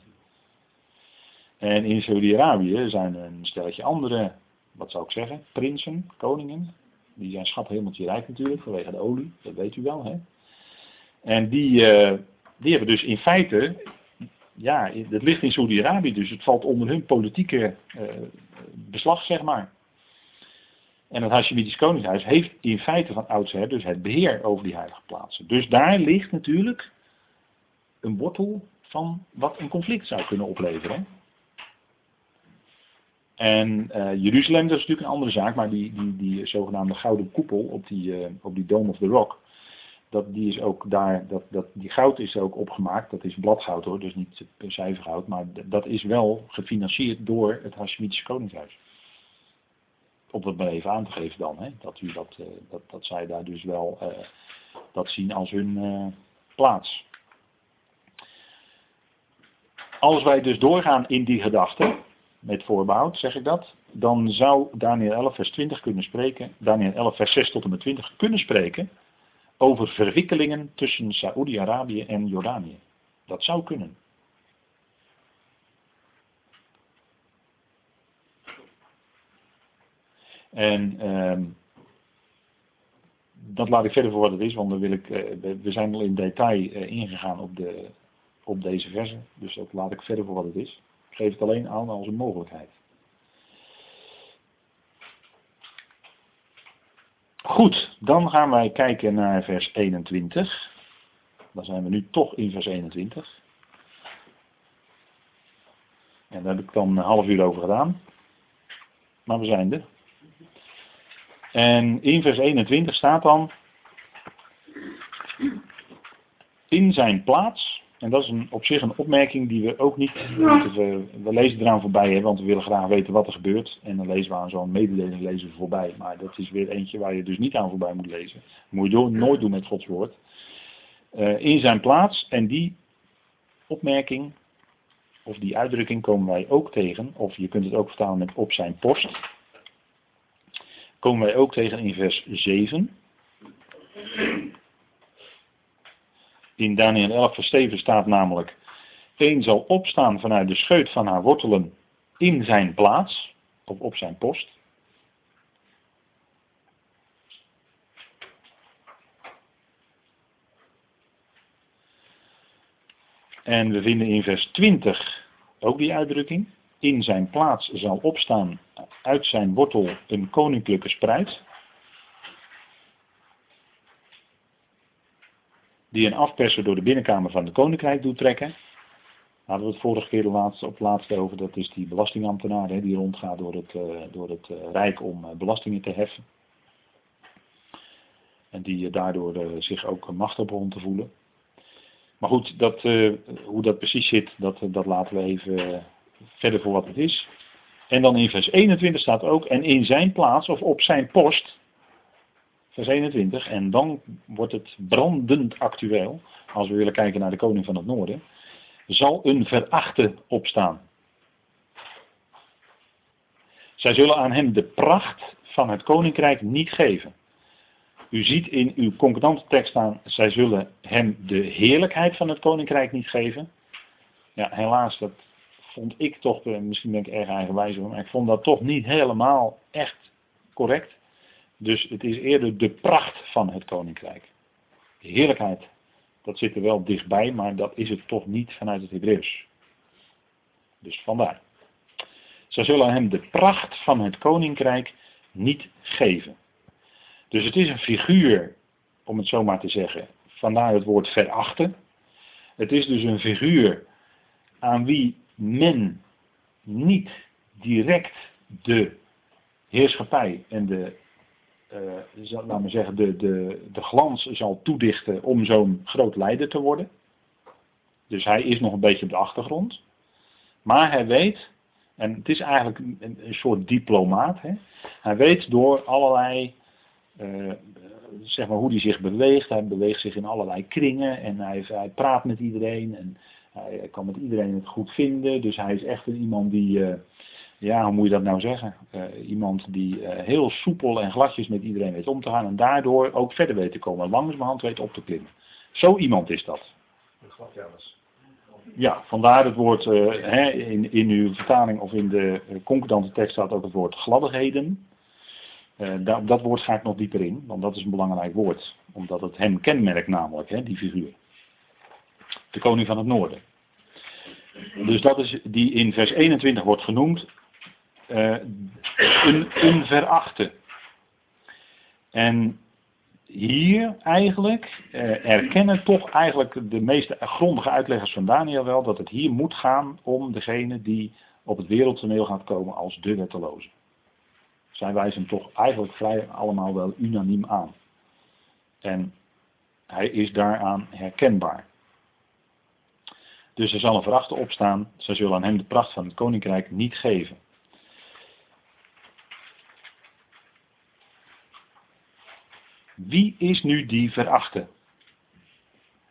En in Saudi-Arabië zijn een stelletje andere, wat zou ik zeggen, prinsen, koningen. Die zijn schat hemeltje rijk natuurlijk, vanwege de olie, dat weet u wel. Hè? En die, uh, die hebben dus in feite, ja, het ligt in Saudi-Arabië, dus het valt onder hun politieke uh, beslag, zeg maar. En het Hashemitisch Koningshuis heeft in feite van oudsher dus het beheer over die heilige plaatsen. Dus daar ligt natuurlijk een wortel van wat een conflict zou kunnen opleveren. En uh, Jeruzalem, dat is natuurlijk een andere zaak, maar die, die, die zogenaamde gouden koepel op die, uh, op die Dome of the Rock, dat, die is ook daar, dat, dat, die goud is ook opgemaakt, dat is bladgoud hoor, dus niet cijfergoud, maar dat is wel gefinancierd door het Hashemitische Koningshuis om het maar even aan te geven dan. Hè, dat, u dat, uh, dat, dat zij daar dus wel uh, dat zien als hun uh, plaats. Als wij dus doorgaan in die gedachte, met voorbehoud zeg ik dat, dan zou Daniel 11 vers 20 kunnen spreken, Daniel 11 vers 6 tot en met 20 kunnen spreken over verwikkelingen tussen Saoedi-Arabië en Jordanië. Dat zou kunnen. En uh, dat laat ik verder voor wat het is, want dan wil ik, uh, we zijn al in detail uh, ingegaan op, de, op deze versen. Dus dat laat ik verder voor wat het is. Ik geef het alleen aan als een mogelijkheid. Goed, dan gaan wij kijken naar vers 21. Dan zijn we nu toch in vers 21. En daar heb ik dan een half uur over gedaan. Maar we zijn er. En in vers 21 staat dan, in zijn plaats, en dat is een, op zich een opmerking die we ook niet, we, we lezen eraan voorbij, want we willen graag weten wat er gebeurt. En dan lezen we aan zo'n mededeling lezen voorbij. Maar dat is weer eentje waar je dus niet aan voorbij moet lezen. Moet je nooit doen met Gods woord. Uh, in zijn plaats, en die opmerking, of die uitdrukking komen wij ook tegen, of je kunt het ook vertalen met op zijn post komen wij ook tegen in vers 7. In Daniel 11 vers 7 staat namelijk, een zal opstaan vanuit de scheut van haar wortelen in zijn plaats, of op zijn post. En we vinden in vers 20 ook die uitdrukking in zijn plaats zal opstaan uit zijn wortel een koninklijke spruit. Die een afperser door de binnenkamer van de koninkrijk doet trekken. Hadden we het vorige keer de op laatste over, dat is die belastingambtenaar hè, die rondgaat door het, uh, door het uh, Rijk om uh, belastingen te heffen. En die daardoor zich ook machtig begon te voelen. Maar goed, dat, hoe dat precies zit, dat, dat laten we even verder voor wat het is. En dan in vers 21 staat ook, en in zijn plaats of op zijn post, vers 21, en dan wordt het brandend actueel, als we willen kijken naar de koning van het noorden, zal een verachte opstaan. Zij zullen aan hem de pracht van het koninkrijk niet geven. U ziet in uw concordante tekst staan, zij zullen hem de heerlijkheid van het koninkrijk niet geven. Ja, helaas, dat vond ik toch, misschien ben ik erg eigenwijs maar ik vond dat toch niet helemaal echt correct. Dus het is eerder de pracht van het koninkrijk. De heerlijkheid, dat zit er wel dichtbij, maar dat is het toch niet vanuit het Hebreeuws. Dus vandaar. Zij zullen hem de pracht van het koninkrijk niet geven. Dus het is een figuur, om het zo maar te zeggen, vandaar het woord verachten. Het is dus een figuur aan wie men niet direct de heerschappij en de, uh, laten we zeggen, de, de, de glans zal toedichten om zo'n groot leider te worden. Dus hij is nog een beetje op de achtergrond. Maar hij weet, en het is eigenlijk een, soort diplomaat, hè? hij weet door allerlei, uh, zeg maar hoe hij zich beweegt, hij beweegt zich in allerlei kringen en hij, hij praat met iedereen en hij kan met iedereen het goed vinden. Dus hij is echt een iemand die, uh, ja, hoe moet je dat nou zeggen? Uh, iemand die heel soepel en gladjes met iedereen weet om te gaan en daardoor ook verder weet te komen, langzamerhand weet op te klimmen. Zo iemand is dat. Ja, vandaar het woord, hè, in, in uw vertaling of in de concordante tekst staat ook het woord gladdigheden. Uh, daar, op dat woord ga ik nog dieper in, want dat is een belangrijk woord. Omdat het hem kenmerkt namelijk, hè, die figuur. De koning van het noorden. Dus dat is die in vers 21 wordt genoemd. een, een verachte. En hier eigenlijk eh, erkennen toch eigenlijk de meeste grondige uitleggers van Daniel wel dat het hier moet gaan om degene die op het wereldtoneel gaat komen als de wetteloze. Zij wijzen hem toch eigenlijk vrij allemaal wel unaniem aan. En hij is daaraan herkenbaar. Dus er zal een verachter opstaan, zij zullen aan hem de pracht van het koninkrijk niet geven. Wie is nu die verachte?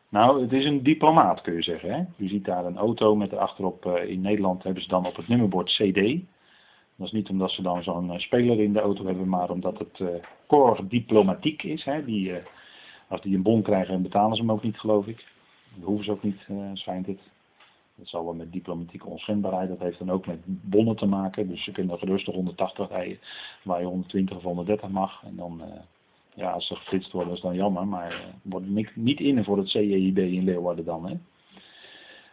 Nou, het is een diplomaat kun je zeggen. Hè? U ziet daar een auto met erachterop, uh, in Nederland hebben ze dan op het nummerbord CD. Dat is niet omdat ze dan zo'n uh, speler in de auto hebben, maar omdat het uh, diplomatiek is. Hè? Die, als die een bon krijgen, betalen ze hem ook niet, geloof ik. Dat hoeven ze ook niet, schijnt het. Dat zal wel met diplomatieke onschendbaarheid, dat heeft dan ook met bonnen te maken. Dus ze kunnen gerust 180 rijden, waar je 120 of 130 mag. En dan ja, als ze geflitst worden, is dan jammer, maar uh, wordt niet in voor het CEIB in Leeuwarden dan. Hè?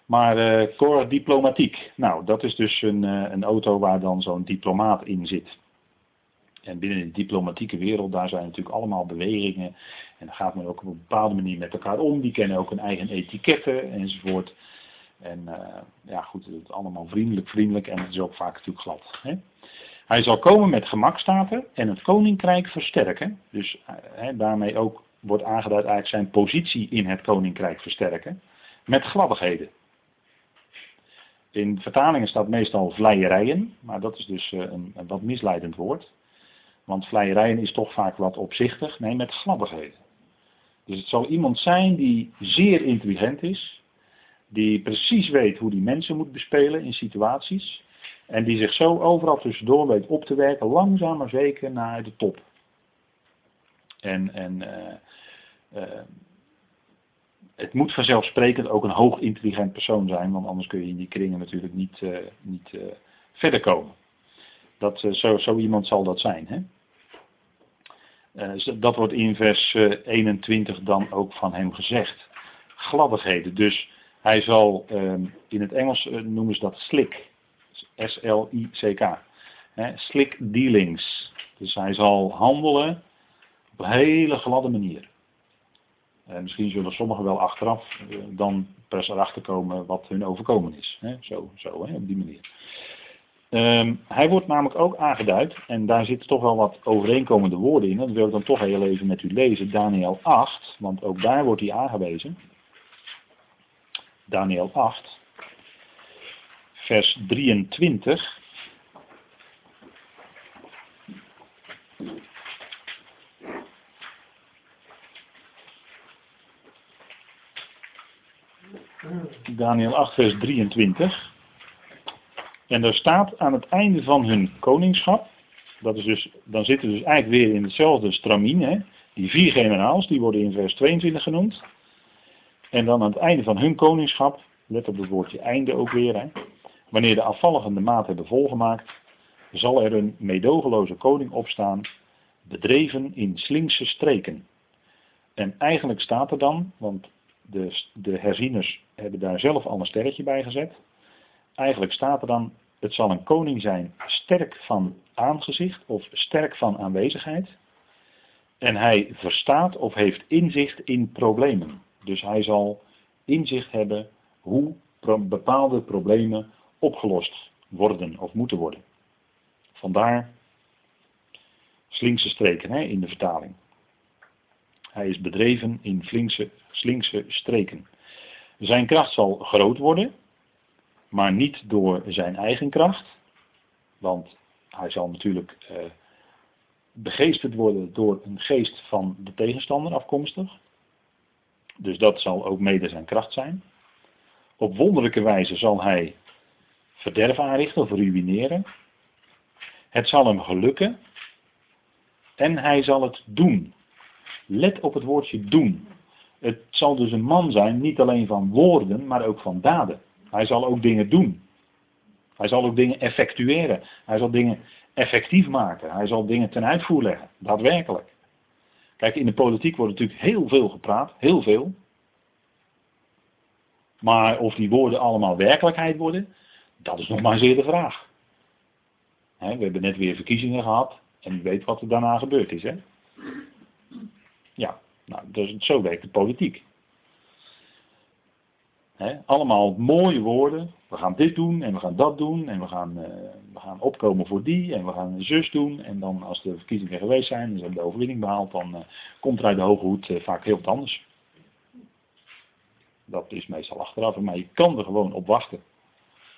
Maar uh, Diplomatiek, nou dat is dus een, een auto waar dan zo'n diplomaat in zit. En binnen de diplomatieke wereld, daar zijn natuurlijk allemaal bewegingen. En dan gaat men ook op een bepaalde manier met elkaar om. Die kennen ook een eigen etiketten enzovoort. En uh, ja goed, het is allemaal vriendelijk, vriendelijk en het is ook vaak natuurlijk glad. Hè? Hij zal komen met gemakstaten en het koninkrijk versterken. Dus hè, daarmee ook wordt aangeduid eigenlijk zijn positie in het koninkrijk versterken. Met gladdigheden. In vertalingen staat meestal vleierijen, maar dat is dus een, een wat misleidend woord. Want vleierijen is toch vaak wat opzichtig. Nee, met gladdigheden. Dus het zal iemand zijn die zeer intelligent is. Die precies weet hoe die mensen moet bespelen in situaties. En die zich zo overal tussendoor weet op te werken, langzaam maar zeker naar de top. En, en uh, uh, het moet vanzelfsprekend ook een hoog intelligent persoon zijn, want anders kun je in die kringen natuurlijk niet, uh, niet verder komen. Dat, zo, zo iemand zal dat zijn. Hè? dat wordt in vers 21 dan ook van hem gezegd. Gladdigheden. Dus hij zal, in het Engels noemen ze dat slik. S-L-I-C-K. Slick dealings. Dus hij zal handelen op een hele gladde manier. En misschien zullen sommigen wel achteraf eh, dan pas erachter komen wat hun overkomen is. Zo, zo op die manier. Um, hij wordt namelijk ook aangeduid, en daar zitten toch wel wat overeenkomende woorden in. Dat wil ik dan toch heel even met u lezen. Daniel 8, want ook daar wordt hij aangewezen. Daniel 8 vers 23. Daniel 8, vers 23. En daar staat aan het einde van hun koningschap, dat is dus, dan zitten dus eigenlijk weer in hetzelfde stramien, hè? die vier generaals, die worden in vers 22 genoemd. En dan aan het einde van hun koningschap, let op het woordje einde ook weer, hè? Wanneer de afvalligen de maat hebben volgemaakt, zal er een meedogenloze koning opstaan, bedreven in slinkse streken. En eigenlijk staat er dan, want de, de herzieners hebben daar zelf al een sterretje bij gezet. Eigenlijk staat er dan, het zal een koning zijn sterk van aangezicht of sterk van aanwezigheid. En hij verstaat of heeft inzicht in problemen. Dus hij zal inzicht hebben hoe bepaalde problemen opgelost worden of moeten worden. Vandaar slinkse streken hè, in de vertaling. Hij is bedreven in flinkse, slinkse streken. Zijn kracht zal groot worden, maar niet door zijn eigen kracht. Want hij zal natuurlijk eh, begeesterd worden door een geest van de tegenstander afkomstig. Dus dat zal ook mede zijn kracht zijn. Op wonderlijke wijze zal hij verderf aanrichten of ruïneren. Het zal hem gelukken. En hij zal het doen. Let op het woordje doen. Het zal dus een man zijn, niet alleen van woorden, maar ook van daden. Hij zal ook dingen doen. Hij zal ook dingen effectueren. Hij zal dingen effectief maken. Hij zal dingen ten uitvoer leggen. Daadwerkelijk. Kijk, in de politiek wordt natuurlijk heel veel gepraat. Heel veel. Maar of die woorden allemaal werkelijkheid worden, dat is nog maar zeer de vraag. we hebben net weer verkiezingen gehad. En u weet wat er daarna gebeurd is. Ja, nou, dus zo werkt de politiek. Allemaal mooie woorden. We gaan dit doen en we gaan dat doen en we gaan, uh, we gaan opkomen voor die en we gaan een zus doen. En dan als de verkiezingen geweest zijn en ze hebben de overwinning behaald, dan uh, komt er uit de hoge hoed uh, vaak heel wat anders. Dat is meestal achteraf, maar je kan er gewoon op wachten.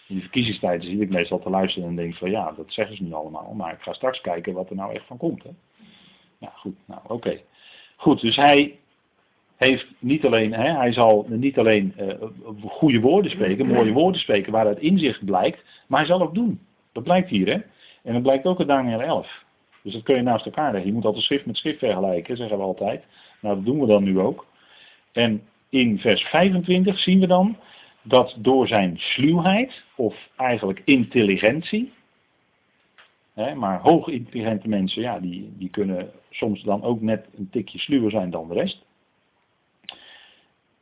In de verkiezingstijden zit ik meestal te luisteren en denk van ja, dat zeggen ze nu allemaal. Maar ik ga straks kijken wat er nou echt van komt. Hè. Ja, goed, nou oké. Goed, dus hij heeft niet alleen, hè, hij zal niet alleen uh, goede woorden spreken, mooie woorden spreken waaruit inzicht blijkt, maar hij zal ook doen. Dat blijkt hier, hè. En dat blijkt ook in Daniel 11. Dus dat kun je naast elkaar leggen. Je moet altijd schrift met schrift vergelijken, zeggen we altijd. Nou, dat doen we dan nu ook. En in vers 25 zien we dan dat door zijn sluwheid, of eigenlijk intelligentie, hè, maar hoogintelligente mensen, ja, die, die kunnen soms dan ook net een tikje sluwer zijn dan de rest.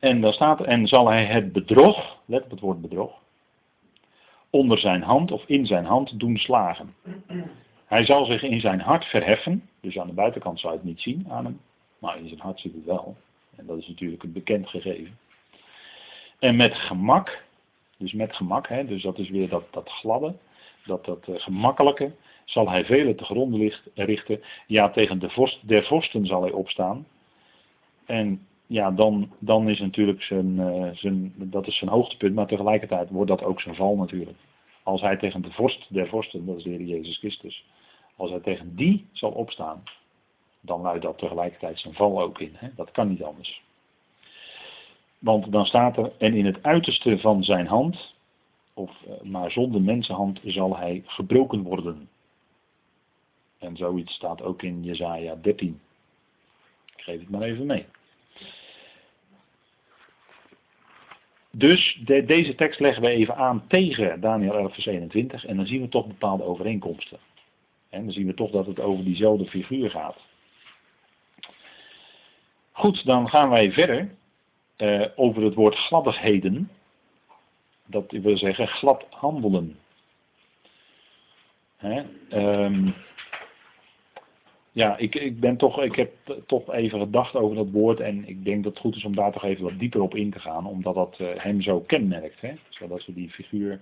En dan staat en zal hij het bedrog, let op het woord bedrog, onder zijn hand of in zijn hand doen slagen. Hij zal zich in zijn hart verheffen, dus aan de buitenkant zou je het niet zien aan hem, maar in zijn hart zit het wel. En dat is natuurlijk een bekend gegeven. En met gemak, dus met gemak, hè, dus dat is weer dat, dat gladde, dat, dat uh, gemakkelijke, zal hij velen te gronden richten. Ja, tegen de vorst der vorsten zal hij opstaan. En ja, dan, dan is natuurlijk zijn, uh, zijn, dat is zijn hoogtepunt, maar tegelijkertijd wordt dat ook zijn val natuurlijk. Als hij tegen de vorst der vorsten, dat is de Heer Jezus Christus, als hij tegen die zal opstaan, dan luidt dat tegelijkertijd zijn val ook in. Hè? Dat kan niet anders. Want dan staat er, en in het uiterste van zijn hand, of eh, maar zonder mensenhand, zal hij gebroken worden. En zoiets staat ook in Jezaja 13. Ik geef het maar even mee. Dus de, deze tekst leggen we even aan tegen Daniel 11 vers 21 en dan zien we toch bepaalde overeenkomsten. En dan zien we toch dat het over diezelfde figuur gaat. Goed, dan gaan wij verder uh, over het woord gladdigheden. Dat wil zeggen glad handelen. Hè? Um, ja, ik, ik, ben toch, ik heb toch even gedacht over dat woord en ik denk dat het goed is om daar toch even wat dieper op in te gaan, omdat dat uh, hem zo kenmerkt. Hè? Zodat we die figuur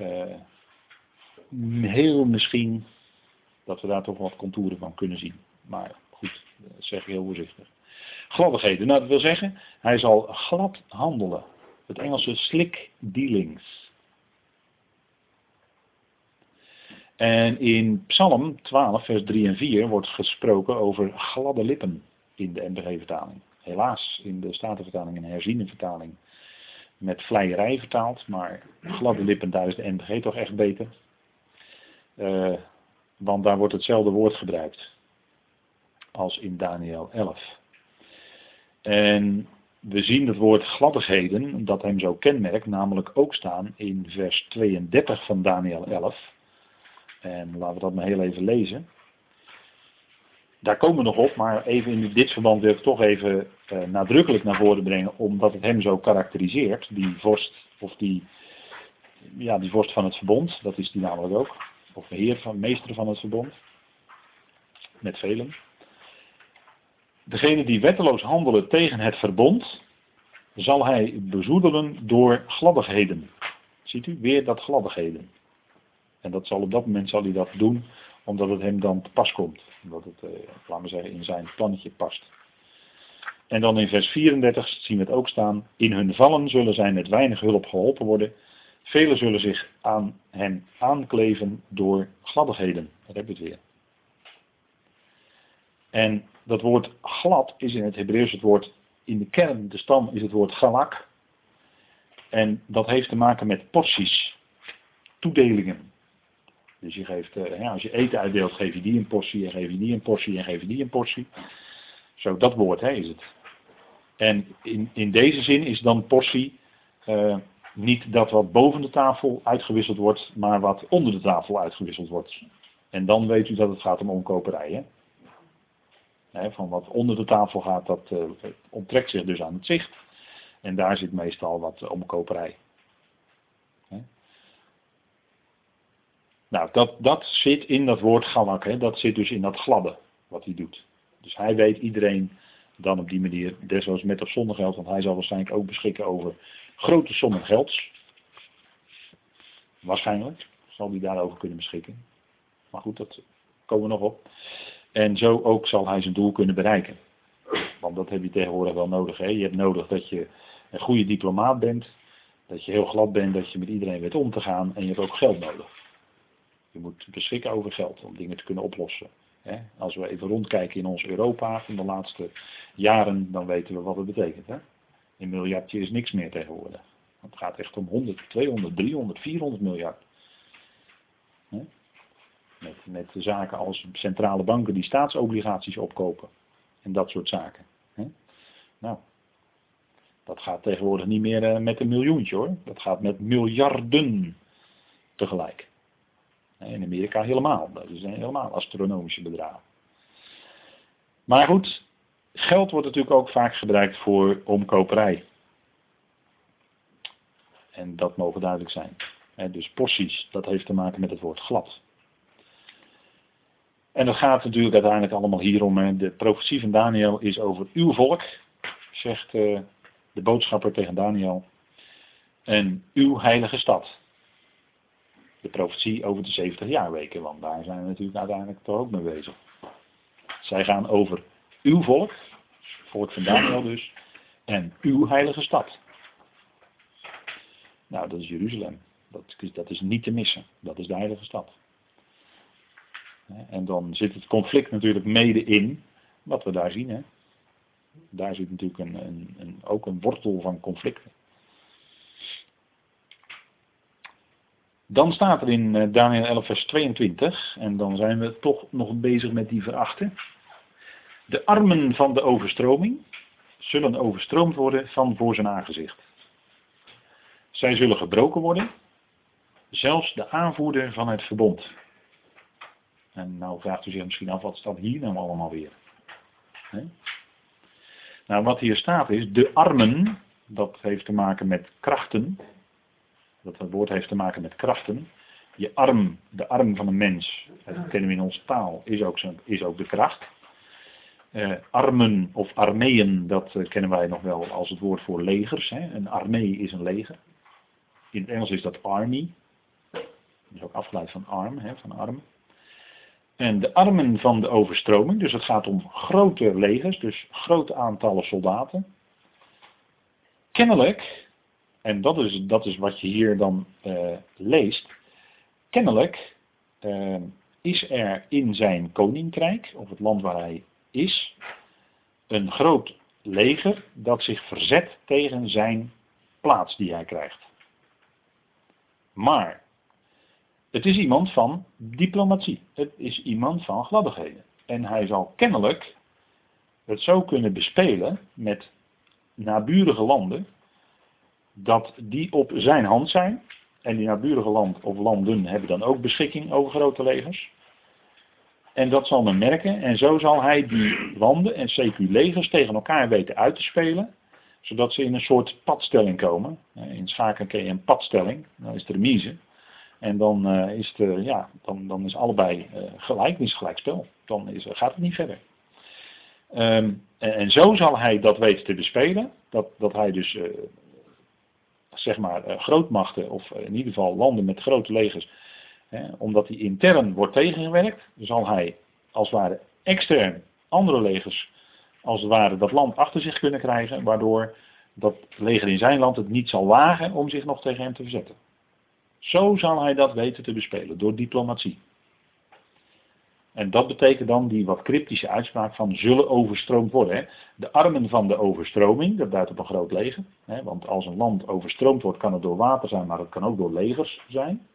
uh, heel misschien, dat we daar toch wat contouren van kunnen zien. Maar goed, dat zeg heel voorzichtig. Gladdigheden, nou dat wil zeggen, hij zal glad handelen. Het Engelse slick dealings. En in Psalm 12, vers 3 en 4 wordt gesproken over gladde lippen in de NBG-vertaling. Helaas, in de Statenvertaling en herziene vertaling met vleierij vertaald, maar gladde lippen, daar is de NBG toch echt beter. Uh, want daar wordt hetzelfde woord gebruikt als in Daniel 11. En we zien het woord gladdigheden, dat hem zo kenmerkt, namelijk ook staan in vers 32 van Daniel 11. En laten we dat maar heel even lezen. daar komen we nog op, maar even in dit verband wil ik toch even uh, nadrukkelijk naar voren brengen, omdat het hem zo karakteriseert, die vorst, of die, ja, die vorst van het verbond, dat is die namelijk ook, of heer van, meester van het verbond, met velen. Degene die wetteloos handelen tegen het verbond, zal hij bezoedelen door gladdigheden. Ziet u, weer dat gladdigheden. En dat zal op dat moment zal hij dat doen, omdat het hem dan te pas komt. Omdat het, eh, laten we zeggen, in zijn plannetje past. En dan in vers 34 zien we het ook staan. In hun vallen zullen zij met weinig hulp geholpen worden. Velen zullen zich aan hen aankleven door gladdigheden. Daar hebben we het weer. En dat woord glad is in het Hebreeuws het woord, in de kern, de stam is het woord galak. En dat heeft te maken met porties, toedelingen. Dus je geeft, eh, als je eten uitdeelt, geef je die een portie, en geef je die een portie, en geef je die een portie. Zo, dat woord hè, is het. En in, in deze zin is dan portie uh, niet dat wat boven de tafel uitgewisseld wordt, maar wat onder de tafel uitgewisseld wordt. En dan weet u dat het gaat om omkoperij. Van wat onder de tafel gaat, dat uh, onttrekt zich dus aan het zicht. En daar zit meestal wat omkoperij. Nou, dat, dat zit in dat woord galak, hè? dat zit dus in dat gladde wat hij doet. Dus hij weet iedereen dan op die manier, desnoods met of zonder geld, want hij zal waarschijnlijk ook beschikken over grote sommen gelds. Waarschijnlijk zal hij daarover kunnen beschikken. Maar goed, dat komen we nog op. En zo ook zal hij zijn doel kunnen bereiken. Want dat heb je tegenwoordig wel nodig. Hè? Je hebt nodig dat je een goede diplomaat bent, dat je heel glad bent, dat je met iedereen weet om te gaan en je hebt ook geld nodig. Je moet beschikken over geld om dingen te kunnen oplossen. Als we even rondkijken in ons Europa van de laatste jaren, dan weten we wat het betekent. Een miljardje is niks meer tegenwoordig. Het gaat echt om 100, 200, 300, 400 miljard. Met, met zaken als centrale banken die staatsobligaties opkopen. En dat soort zaken. Nou, dat gaat tegenwoordig niet meer eh, met een miljoentje hoor. Dat gaat met miljarden tegelijk. In Amerika helemaal. Dat is helemaal astronomische bedragen. Maar goed, geld wordt natuurlijk ook vaak gebruikt voor omkoperij. En dat mogen duidelijk zijn. Dus porties, dat heeft te maken met het woord glad. En dat gaat natuurlijk uiteindelijk allemaal hierom. De profetie van Daniel is over uw volk, zegt eh, de boodschapper tegen Daniel. En uw heilige stad de profetie over de 70 jaarweken, want daar zijn we natuurlijk uiteindelijk toch ook mee bezig. Zij gaan over uw volk, volk van Daniel dus, en uw heilige stad. Nou, dat is Jeruzalem. Dat, dat is niet te missen. Dat is de heilige stad. En dan zit het conflict natuurlijk mede in wat we daar zien. Hè. Daar zit natuurlijk een, een, een, ook een wortel van conflicten. Dan staat er in eh, Daniel 11 vers 22, en dan zijn we toch nog bezig met die verachten. De armen van de overstroming zullen overstroomd worden van voor zijn aangezicht. Zij zullen gebroken worden, zelfs de aanvoerder van het verbond. En nou vraagt u zich misschien af, wat staat hier nou allemaal weer? Nou, wat hier staat is, de armen, dat heeft te maken met krachten, dat woord heeft te maken met krachten. Je arm, de arm van een mens, dat kennen we in onze taal, is ook, is ook de kracht. Uh, armen of armeeën, dat uh, kennen wij nog wel als het woord voor legers. Hè. Een armee is een leger. In het Engels is dat army. Dat is ook afgeleid van arm, hè, van arm. En de armen van de overstroming, dus het gaat om grote legers, dus grote aantallen soldaten. Kennelijk en dat is, dat is wat je hier dan uh, leest. Kennelijk uh, is er in zijn koninkrijk, of het land waar hij is, een groot leger dat zich verzet tegen zijn plaats die hij krijgt. Maar het is iemand van diplomatie. Het is iemand van gladdigheden. En hij zal kennelijk het zo kunnen bespelen met naburige landen dat die op zijn hand zijn. En die naburige land of landen hebben dan ook beschikking over grote legers. En dat zal men merken. En zo zal hij die landen en CQ-legers tegen elkaar weten uit te spelen. Zodat ze in een soort padstelling komen. In schaken ken een padstelling. Dan is het remise. En dan, uh, is, het, ja, dan, dan is allebei uh, gelijk. Is. Dan is, gaat het niet verder. Um, en, zo zal hij dat weten te bespelen. Dat, dat hij dus zeg maar grootmachten, of in ieder geval landen met grote legers, hè, omdat hij intern wordt tegengewerkt, zal hij als het ware extern andere legers als het ware dat land achter zich kunnen krijgen, waardoor dat leger in zijn land het niet zal wagen om zich nog tegen hem te verzetten. Zo zal hij dat weten te bespelen, door diplomatie. En dat betekent dan die wat cryptische uitspraak van zullen overstroomd worden. Hè. De armen van de overstroming, dat duidt op een groot leger. Hè, want als een land overstroomd wordt, kan het door water zijn, maar het kan ook door legers zijn.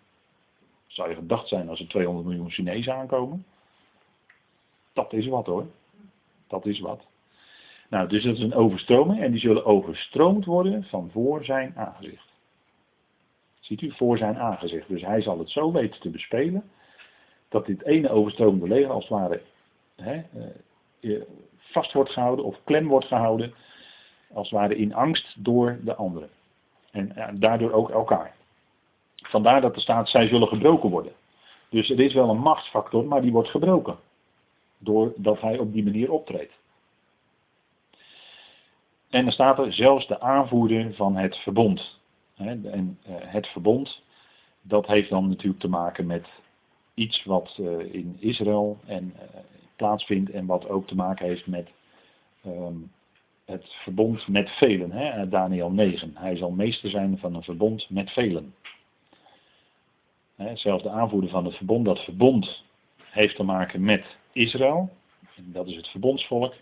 Zou je gedacht zijn als er 200 miljoen Chinezen aankomen? Dat is wat hoor. Dat is wat. Nou, dus dat is een overstroming en die zullen overstroomd worden van voor zijn aangezicht. Ziet u, voor zijn aangezicht. Dus hij zal het zo weten te bespelen dat dit ene overstromende leger als het ware hè, eh, vast wordt gehouden of klem wordt gehouden, als het ware in angst door de anderen. En ja, daardoor ook elkaar. Vandaar dat er staat, zij zullen gebroken worden. Dus er is wel een machtsfactor, maar die wordt gebroken. Doordat hij op die manier optreedt. En dan staat er zelfs de aanvoerder van het verbond. En eh, het verbond, dat heeft dan natuurlijk te maken met iets wat eh, in Israël en, uh, plaatsvindt en wat ook te maken heeft met um, het verbond met velen. Hè? Daniel 9. Hij zal meester zijn van een verbond met velen. Hè, zelfs de aanvoerder van het verbond, dat verbond heeft te maken met Israël. Dat is het verbondsvolk.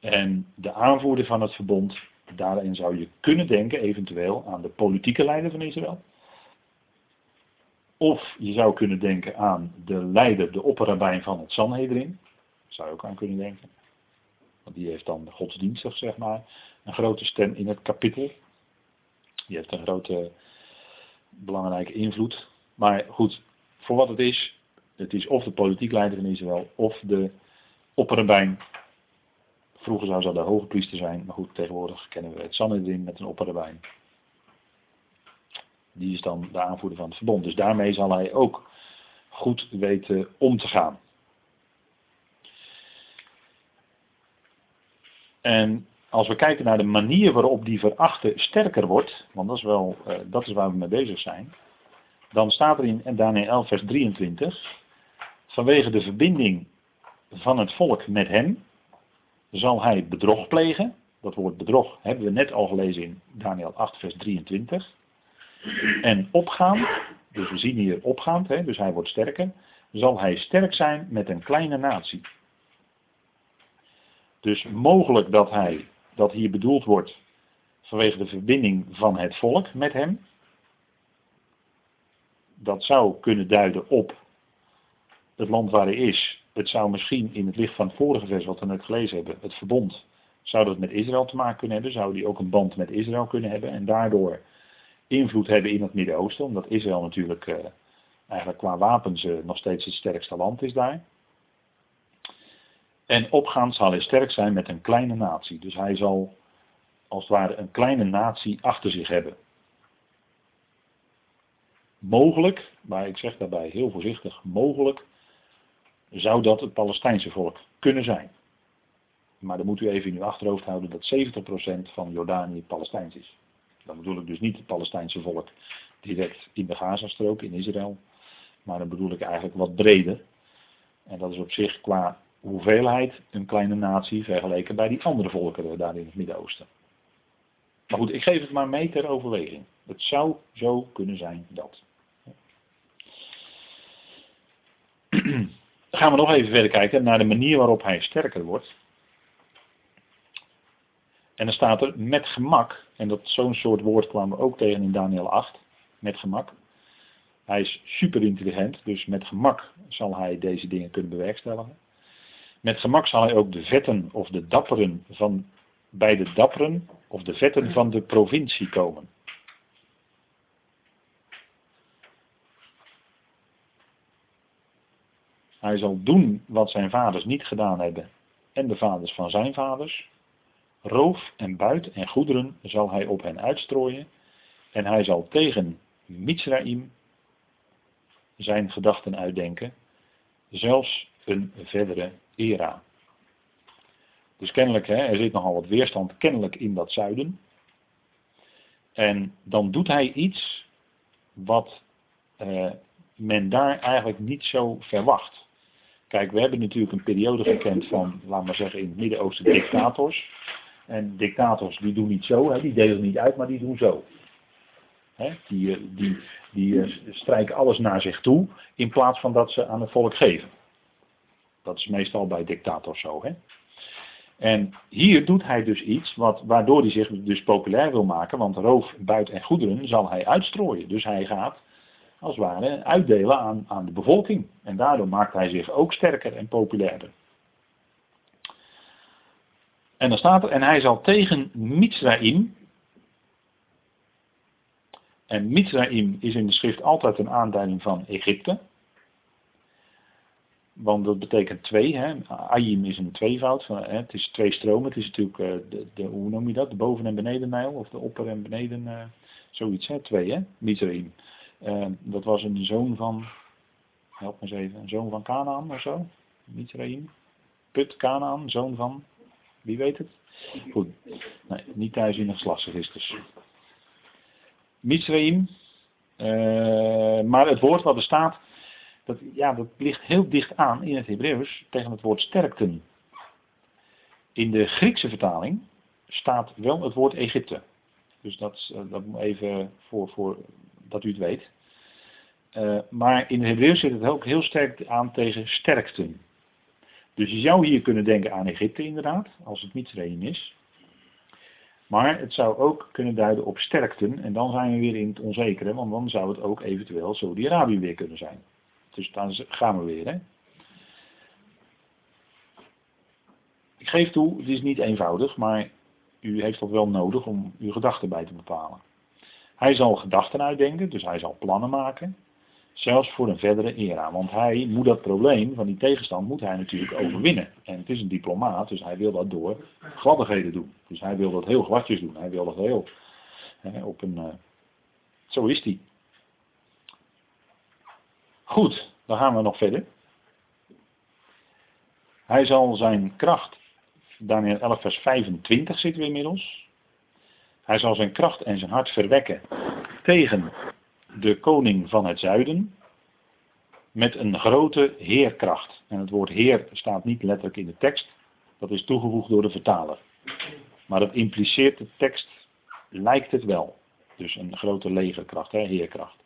En de aanvoerder van het verbond, daarin zou je kunnen denken eventueel aan de politieke leider van Israël. Of je zou kunnen denken aan de leider, de opperrabijn van het Sanhedrin. Zou je ook aan kunnen denken. Want die heeft dan godsdienstig, zeg maar, een grote stem in het kapittel. Die heeft een grote, belangrijke invloed. Maar goed, voor wat het is, het is of de politiek leider in Israël, of de opperrabijn. Vroeger zou ze de hoge priester zijn, maar goed, tegenwoordig kennen we het Sanhedrin met een opperrabijn. Die is dan de aanvoerder van het verbond. Dus daarmee zal hij ook goed weten om te gaan. En als we kijken naar de manier waarop die verachte sterker wordt, want dat is wel, uh, dat is waar we mee bezig zijn, dan staat er in Daniel 11 vers 23, vanwege de verbinding van het volk met hem, zal hij bedrog plegen. Dat woord bedrog hebben we net al gelezen in Daniel 8 vers 23. En opgaan, dus we zien hier opgaand, hè, dus hij wordt sterker, zal hij sterk zijn met een kleine natie. Dus mogelijk dat hij, dat hier bedoeld wordt vanwege de verbinding van het volk met hem. Dat zou kunnen duiden op het land waar hij is. Het zou misschien in het licht van het vorige vers wat we net gelezen hebben, het verbond, zou dat met Israël te maken kunnen hebben. Zou die ook een band met Israël kunnen hebben en daardoor invloed hebben in het Midden-Oosten, omdat Israël natuurlijk uh, eigenlijk qua wapens uh, nog steeds het sterkste land is daar. En opgaan zal hij sterk zijn met een kleine natie. Dus hij zal als het ware een kleine natie achter zich hebben. Mogelijk, maar ik zeg daarbij heel voorzichtig, mogelijk zou dat het Palestijnse volk kunnen zijn. Maar dan moet u even in uw achterhoofd houden dat 70% van Jordanië Palestijns is. Dan bedoel ik dus niet het Palestijnse volk direct in de Gazastrook, in Israël. Maar dan bedoel ik eigenlijk wat breder. En dat is op zich qua hoeveelheid een kleine natie vergeleken bij die andere volkeren daar in het Midden-Oosten. Maar goed, ik geef het maar mee ter overweging. Het zou zo kunnen zijn dat. Dan gaan we nog even verder kijken naar de manier waarop hij sterker wordt. En dan staat er met gemak, en dat zo'n soort woord kwamen we ook tegen in Daniel 8, met gemak. Hij is super intelligent, dus met gemak zal hij deze dingen kunnen bewerkstelligen. Met gemak zal hij ook de vetten of de dapperen van, bij de dapperen of de vetten van de provincie komen. Hij zal doen wat zijn vaders niet gedaan hebben en de vaders van zijn vaders. Roof en buit en goederen zal hij op hen uitstrooien. En hij zal tegen Mitsraim zijn gedachten uitdenken. Zelfs een verdere era. Dus kennelijk, hè, er zit nogal wat weerstand kennelijk in dat zuiden. En dan doet hij iets wat eh, men daar eigenlijk niet zo verwacht. Kijk, we hebben natuurlijk een periode gekend van, laten we zeggen, in het Midden-Oosten dictators. En dictators die doen niet zo, hè, die delen niet uit, maar die doen zo. Hè, die, eh, die, die eh, strijken alles naar zich toe, in plaats van dat ze aan het volk geven. Dat is meestal bij dictators zo. Hè. En hier doet hij dus iets wat, waardoor hij zich dus populair wil maken, want roof, buit en goederen zal hij uitstrooien. Dus hij gaat als het ware uitdelen aan, aan de bevolking. En daardoor maakt hij zich ook sterker en populairder. En dan staat er, en hij zal tegen Mitsraim. En Mitsraim is in de schrift altijd een aanduiding van Egypte. Want dat betekent twee. Hè. Ayim is een tweevoud. Hè. Het is twee stromen. Het is natuurlijk, uh, de, de, hoe noem je dat? De boven- en beneden Nijl. Of de opper- en beneden, uh, zoiets. Hè. Twee, hè. Mizraim. Uh, dat was een zoon van, help me eens even, een zoon van Canaan of zo. Mizraim. Put, Canaan, zoon van, wie weet het? Goed. Nee, niet thuis in een geslachtsregisters. Mizraim. maar het woord wat er staat dat, ja, dat ligt heel dicht aan in het Hebreeuws tegen het woord sterkten. In de Griekse vertaling staat wel het woord Egypte. Dus dat, eh, dat moet even voor, voor dat u het weet. Uh, maar in het Hebreeuws zit het ook heel sterk aan tegen sterkten. Dus je zou hier kunnen denken aan Egypte inderdaad, als het Mitzrayim is. Maar het zou ook kunnen duiden op sterkten. En dan zijn we weer in het onzekere, want dan zou het ook eventueel Saudi-Arabië weer kunnen zijn. Dus dan gaan we weer. Hè? Ik geef toe, het is niet eenvoudig, maar u heeft dat wel nodig om uw gedachten bij te bepalen. Hij zal gedachten uitdenken, dus hij zal plannen maken. Zelfs voor een verdere era. Want hij moet dat probleem van die tegenstand moet hij natuurlijk overwinnen. En het is een diplomaat, dus hij wil dat door gladdigheden doen. Dus hij wil dat heel gladjes doen. Hij wil dat heel op een. Uh, zo is hij. Goed, dan gaan we nog verder. Hij zal zijn kracht, Daniel 11 vers 25 zitten we inmiddels. Hij zal zijn kracht en zijn hart verwekken tegen de koning van het zuiden met een grote heerkracht. En het woord heer staat niet letterlijk in de tekst, dat is toegevoegd door de vertaler. Maar dat impliceert de tekst, lijkt het wel. Dus een grote legerkracht, hè, heerkracht.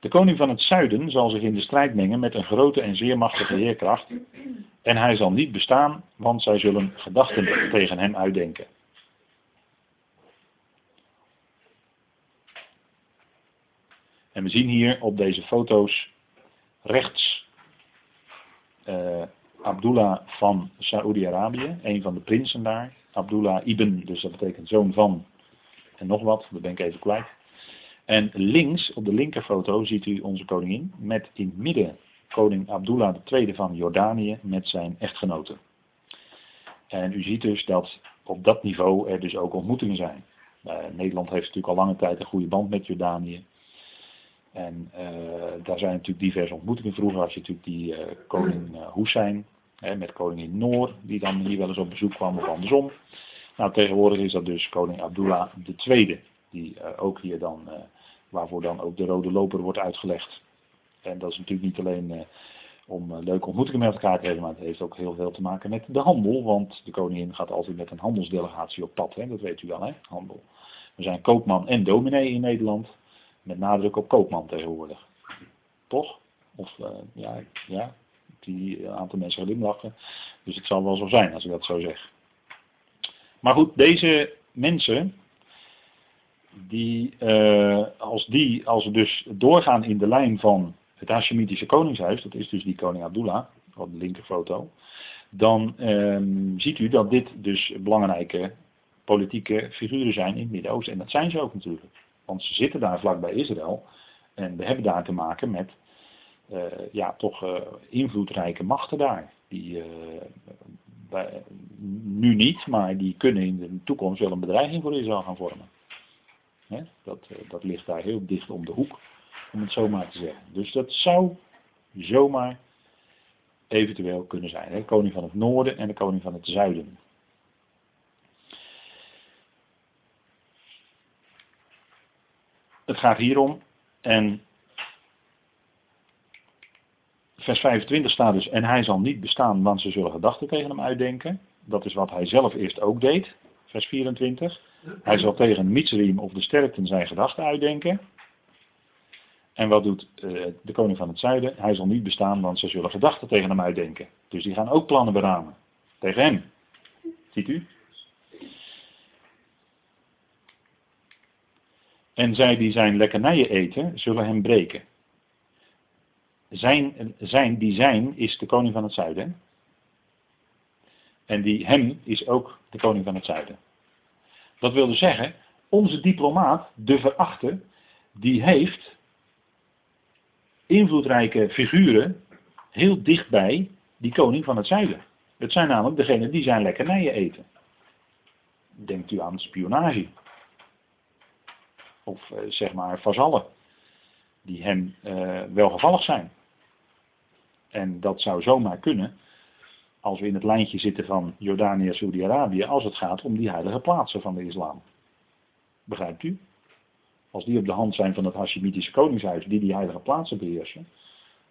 De koning van het zuiden zal zich in de strijd mengen met een grote en zeer machtige heerkracht. En hij zal niet bestaan, want zij zullen gedachten tegen hem uitdenken. En we zien hier op deze foto's rechts uh, Abdullah van Saoedi-Arabië, een van de prinsen daar. Abdullah ibn, dus dat betekent zoon van en nog wat, dat ben ik even kwijt. En links, op de linkerfoto, ziet u onze koningin met in het midden koning Abdullah II van Jordanië met zijn echtgenote. En u ziet dus dat op dat niveau er dus ook ontmoetingen zijn. Uh, Nederland heeft natuurlijk al lange tijd een goede band met Jordanië. En uh, daar zijn natuurlijk diverse ontmoetingen. Vroeger had je natuurlijk die uh, koning Hussein hè, met koningin Noor, die dan hier wel eens op bezoek kwam of andersom. Nou, tegenwoordig is dat dus koning Abdullah II, die ook hier dan waarvoor dan ook de rode loper wordt uitgelegd. En dat is natuurlijk niet alleen om leuke ontmoetingen met elkaar te hebben, maar het heeft ook heel veel te maken met de handel. Want de koningin gaat altijd met een handelsdelegatie op pad, hè? dat weet u wel, hè? handel. We zijn koopman en dominee in Nederland, met nadruk op koopman tegenwoordig. Toch? Of uh, ja, ja, die een aantal mensen glimlachen. Dus het zal wel zo zijn als ik dat zo zeg. Maar goed, deze mensen, die, uh, als die, als we dus doorgaan in de lijn van het Hashemitische koningshuis, dat is dus die koning Abdullah, op de linkerfoto, dan um, ziet u dat dit dus belangrijke politieke figuren zijn in het Midden-Oosten. En dat zijn ze ook natuurlijk. Want ze zitten daar vlakbij Israël. En we hebben daar te maken met eh, ja, toch eh, invloedrijke machten daar. Die bij, nu niet, maar die kunnen in de toekomst wel een bedreiging voor Israël gaan vormen. Hè? Dat, dat ligt daar heel dicht om de hoek, om het zo maar te zeggen. Dus dat zou zomaar eventueel kunnen zijn. De koning van het noorden en de koning van het zuiden. Het gaat hierom en vers 25 staat dus, en hij zal niet bestaan, want ze zullen gedachten tegen hem uitdenken. Dat is wat hij zelf eerst ook deed, vers 24. Hij zal tegen Mitzrayim of de sterkten zijn gedachten uitdenken. En wat doet uh, de koning van het zuiden? Hij zal niet bestaan, want ze zullen gedachten tegen hem uitdenken. Dus die gaan ook plannen beramen. Tegen hem. Ziet u? En zij die zijn lekkernijen eten, zullen hem breken. Zijn, zijn, die zijn is de koning van het zuiden. En die hem is ook de koning van het zuiden. Dat wil dus zeggen, onze diplomaat, de verachte, die heeft invloedrijke figuren heel dichtbij die koning van het zuiden. Het zijn namelijk degenen die zijn lekkernijen eten. Denkt u aan spionage. Of eh, zeg maar vazallen. Die hem uh, welgevallig zijn. En dat zou zomaar kunnen als we in het lijntje zitten van Jordanië Saudi-Arabië, als het gaat om die heilige plaatsen van de islam. Begrijpt u? Als die op de hand zijn van het Hashemitische koningshuis, die die heilige plaatsen beheersen,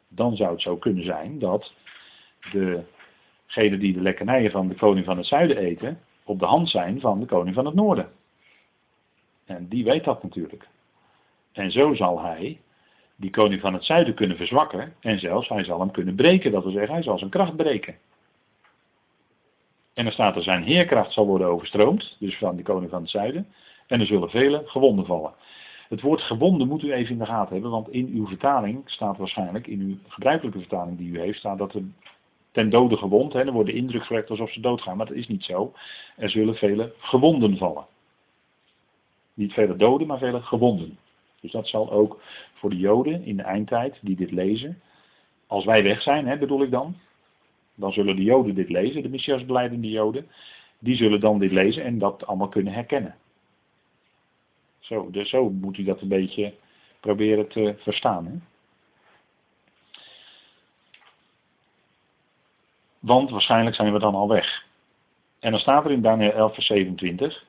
dan zou het zo kunnen zijn dat degenen die de lekkernijen van de koning van het zuiden eten, op de hand zijn van de koning van het noorden. En die weet dat natuurlijk. En zo zal hij die koning van het zuiden kunnen verzwakken en zelfs hij zal hem kunnen breken. Dat wil zeggen, hij zal zijn kracht breken. En dan staat er zijn heerkracht zal worden overstroomd, dus van die koning van het zuiden. En er zullen vele gewonden vallen. Het woord gewonden moet u even in de gaten hebben, want in uw vertaling staat waarschijnlijk, in uw gebruikelijke vertaling die u heeft, staat dat er ten dode gewond, hè, er wordt de indruk gewekt alsof ze doodgaan, maar dat is niet zo. Er zullen vele gewonden vallen. Niet vele doden, maar vele gewonden. Dus dat zal ook voor de Joden in de eindtijd die dit lezen, als wij weg zijn, hè, bedoel ik dan, dan zullen de Joden dit lezen, de Messias beleidende Joden, die zullen dan dit lezen en dat allemaal kunnen herkennen. Zo, dus zo moet u dat een beetje proberen te verstaan. Hè? Want waarschijnlijk zijn we dan al weg. En dan staat er in Daniel 11 vers 27.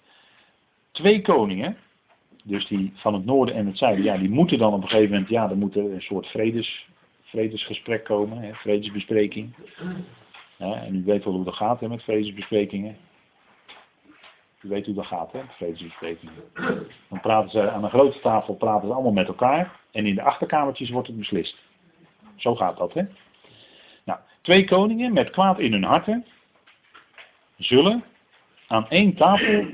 Twee koningen, dus die van het noorden en het zuiden, ja, die moeten dan op een gegeven moment, ja, er moet een soort vredes, vredesgesprek komen, hè, vredesbespreking. En u weet wel hoe dat gaat hè, met vredesbesprekingen. U weet hoe dat gaat, hè, vredesbesprekingen. Dan praten ze aan een grote tafel praten ze allemaal met elkaar. En in de achterkamertjes wordt het beslist. Zo gaat dat, hè. Nou, twee koningen met kwaad in hun harten zullen aan één tafel,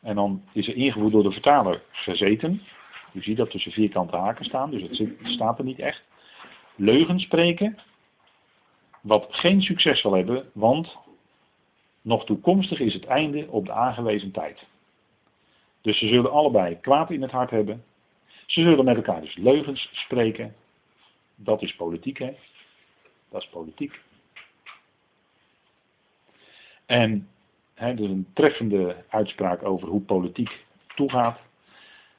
en dan is er ingevoerd door de vertaler gezeten. U ziet dat tussen vierkante haken staan, dus het staat er niet echt. Leugen spreken, wat geen succes zal hebben, want nog toekomstig is het einde op de aangewezen tijd. Dus ze zullen allebei kwaad in het hart hebben. Ze zullen met elkaar dus leugens spreken. Dat is politiek, hè? Dat is politiek. En hè, dus een treffende uitspraak over hoe politiek toegaat.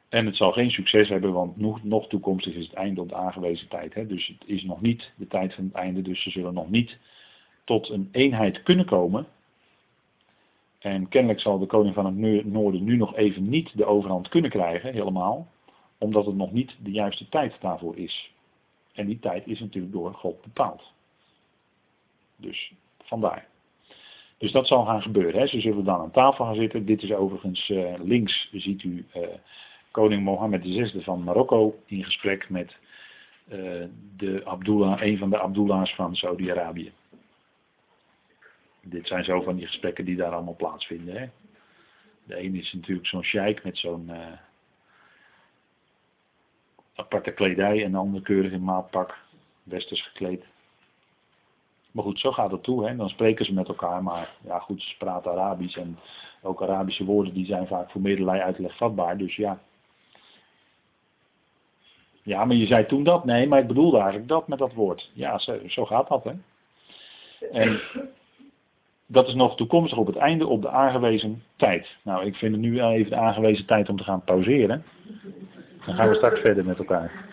En het zal geen succes hebben, want nog, nog toekomstig is het einde op de aangewezen tijd. Dus het is nog niet de tijd van het einde, dus ze zullen nog niet tot een eenheid kunnen komen en kennelijk zal de koning van het noorden nu nog even niet de overhand kunnen krijgen, helemaal, omdat het nog niet de juiste tijd daarvoor is. En die tijd is natuurlijk door God bepaald. Dus vandaar. Dus dat zal gaan gebeuren. Hè. Ze zullen dan aan tafel gaan zitten. Dit is overigens uh, links, ziet u uh, koning Mohammed VI van Marokko in gesprek met uh, de Abdullah, een van de Abdullahs van Saudi-Arabië. Dit zijn zo van die gesprekken die daar allemaal plaatsvinden. Hè? De ene is natuurlijk zo'n sheik met zo'n aparte kledij en de andere keurig in maatpak, westers gekleed. Maar goed, zo gaat het toe. Hè? Dan spreken ze met elkaar, maar ja goed, ze praten Arabisch en ook Arabische woorden die zijn vaak voor meerderlei uitleg vatbaar. Dus ja, Ja, maar je zei toen dat. Nee, maar ik bedoelde eigenlijk dat met dat woord. Ja, zo, zo gaat dat, hè. En dat is nog toekomstig op het einde op de aangewezen tijd. Nou, ik vind het nu even de aangewezen tijd om te gaan pauzeren. Dan gaan we straks verder met elkaar.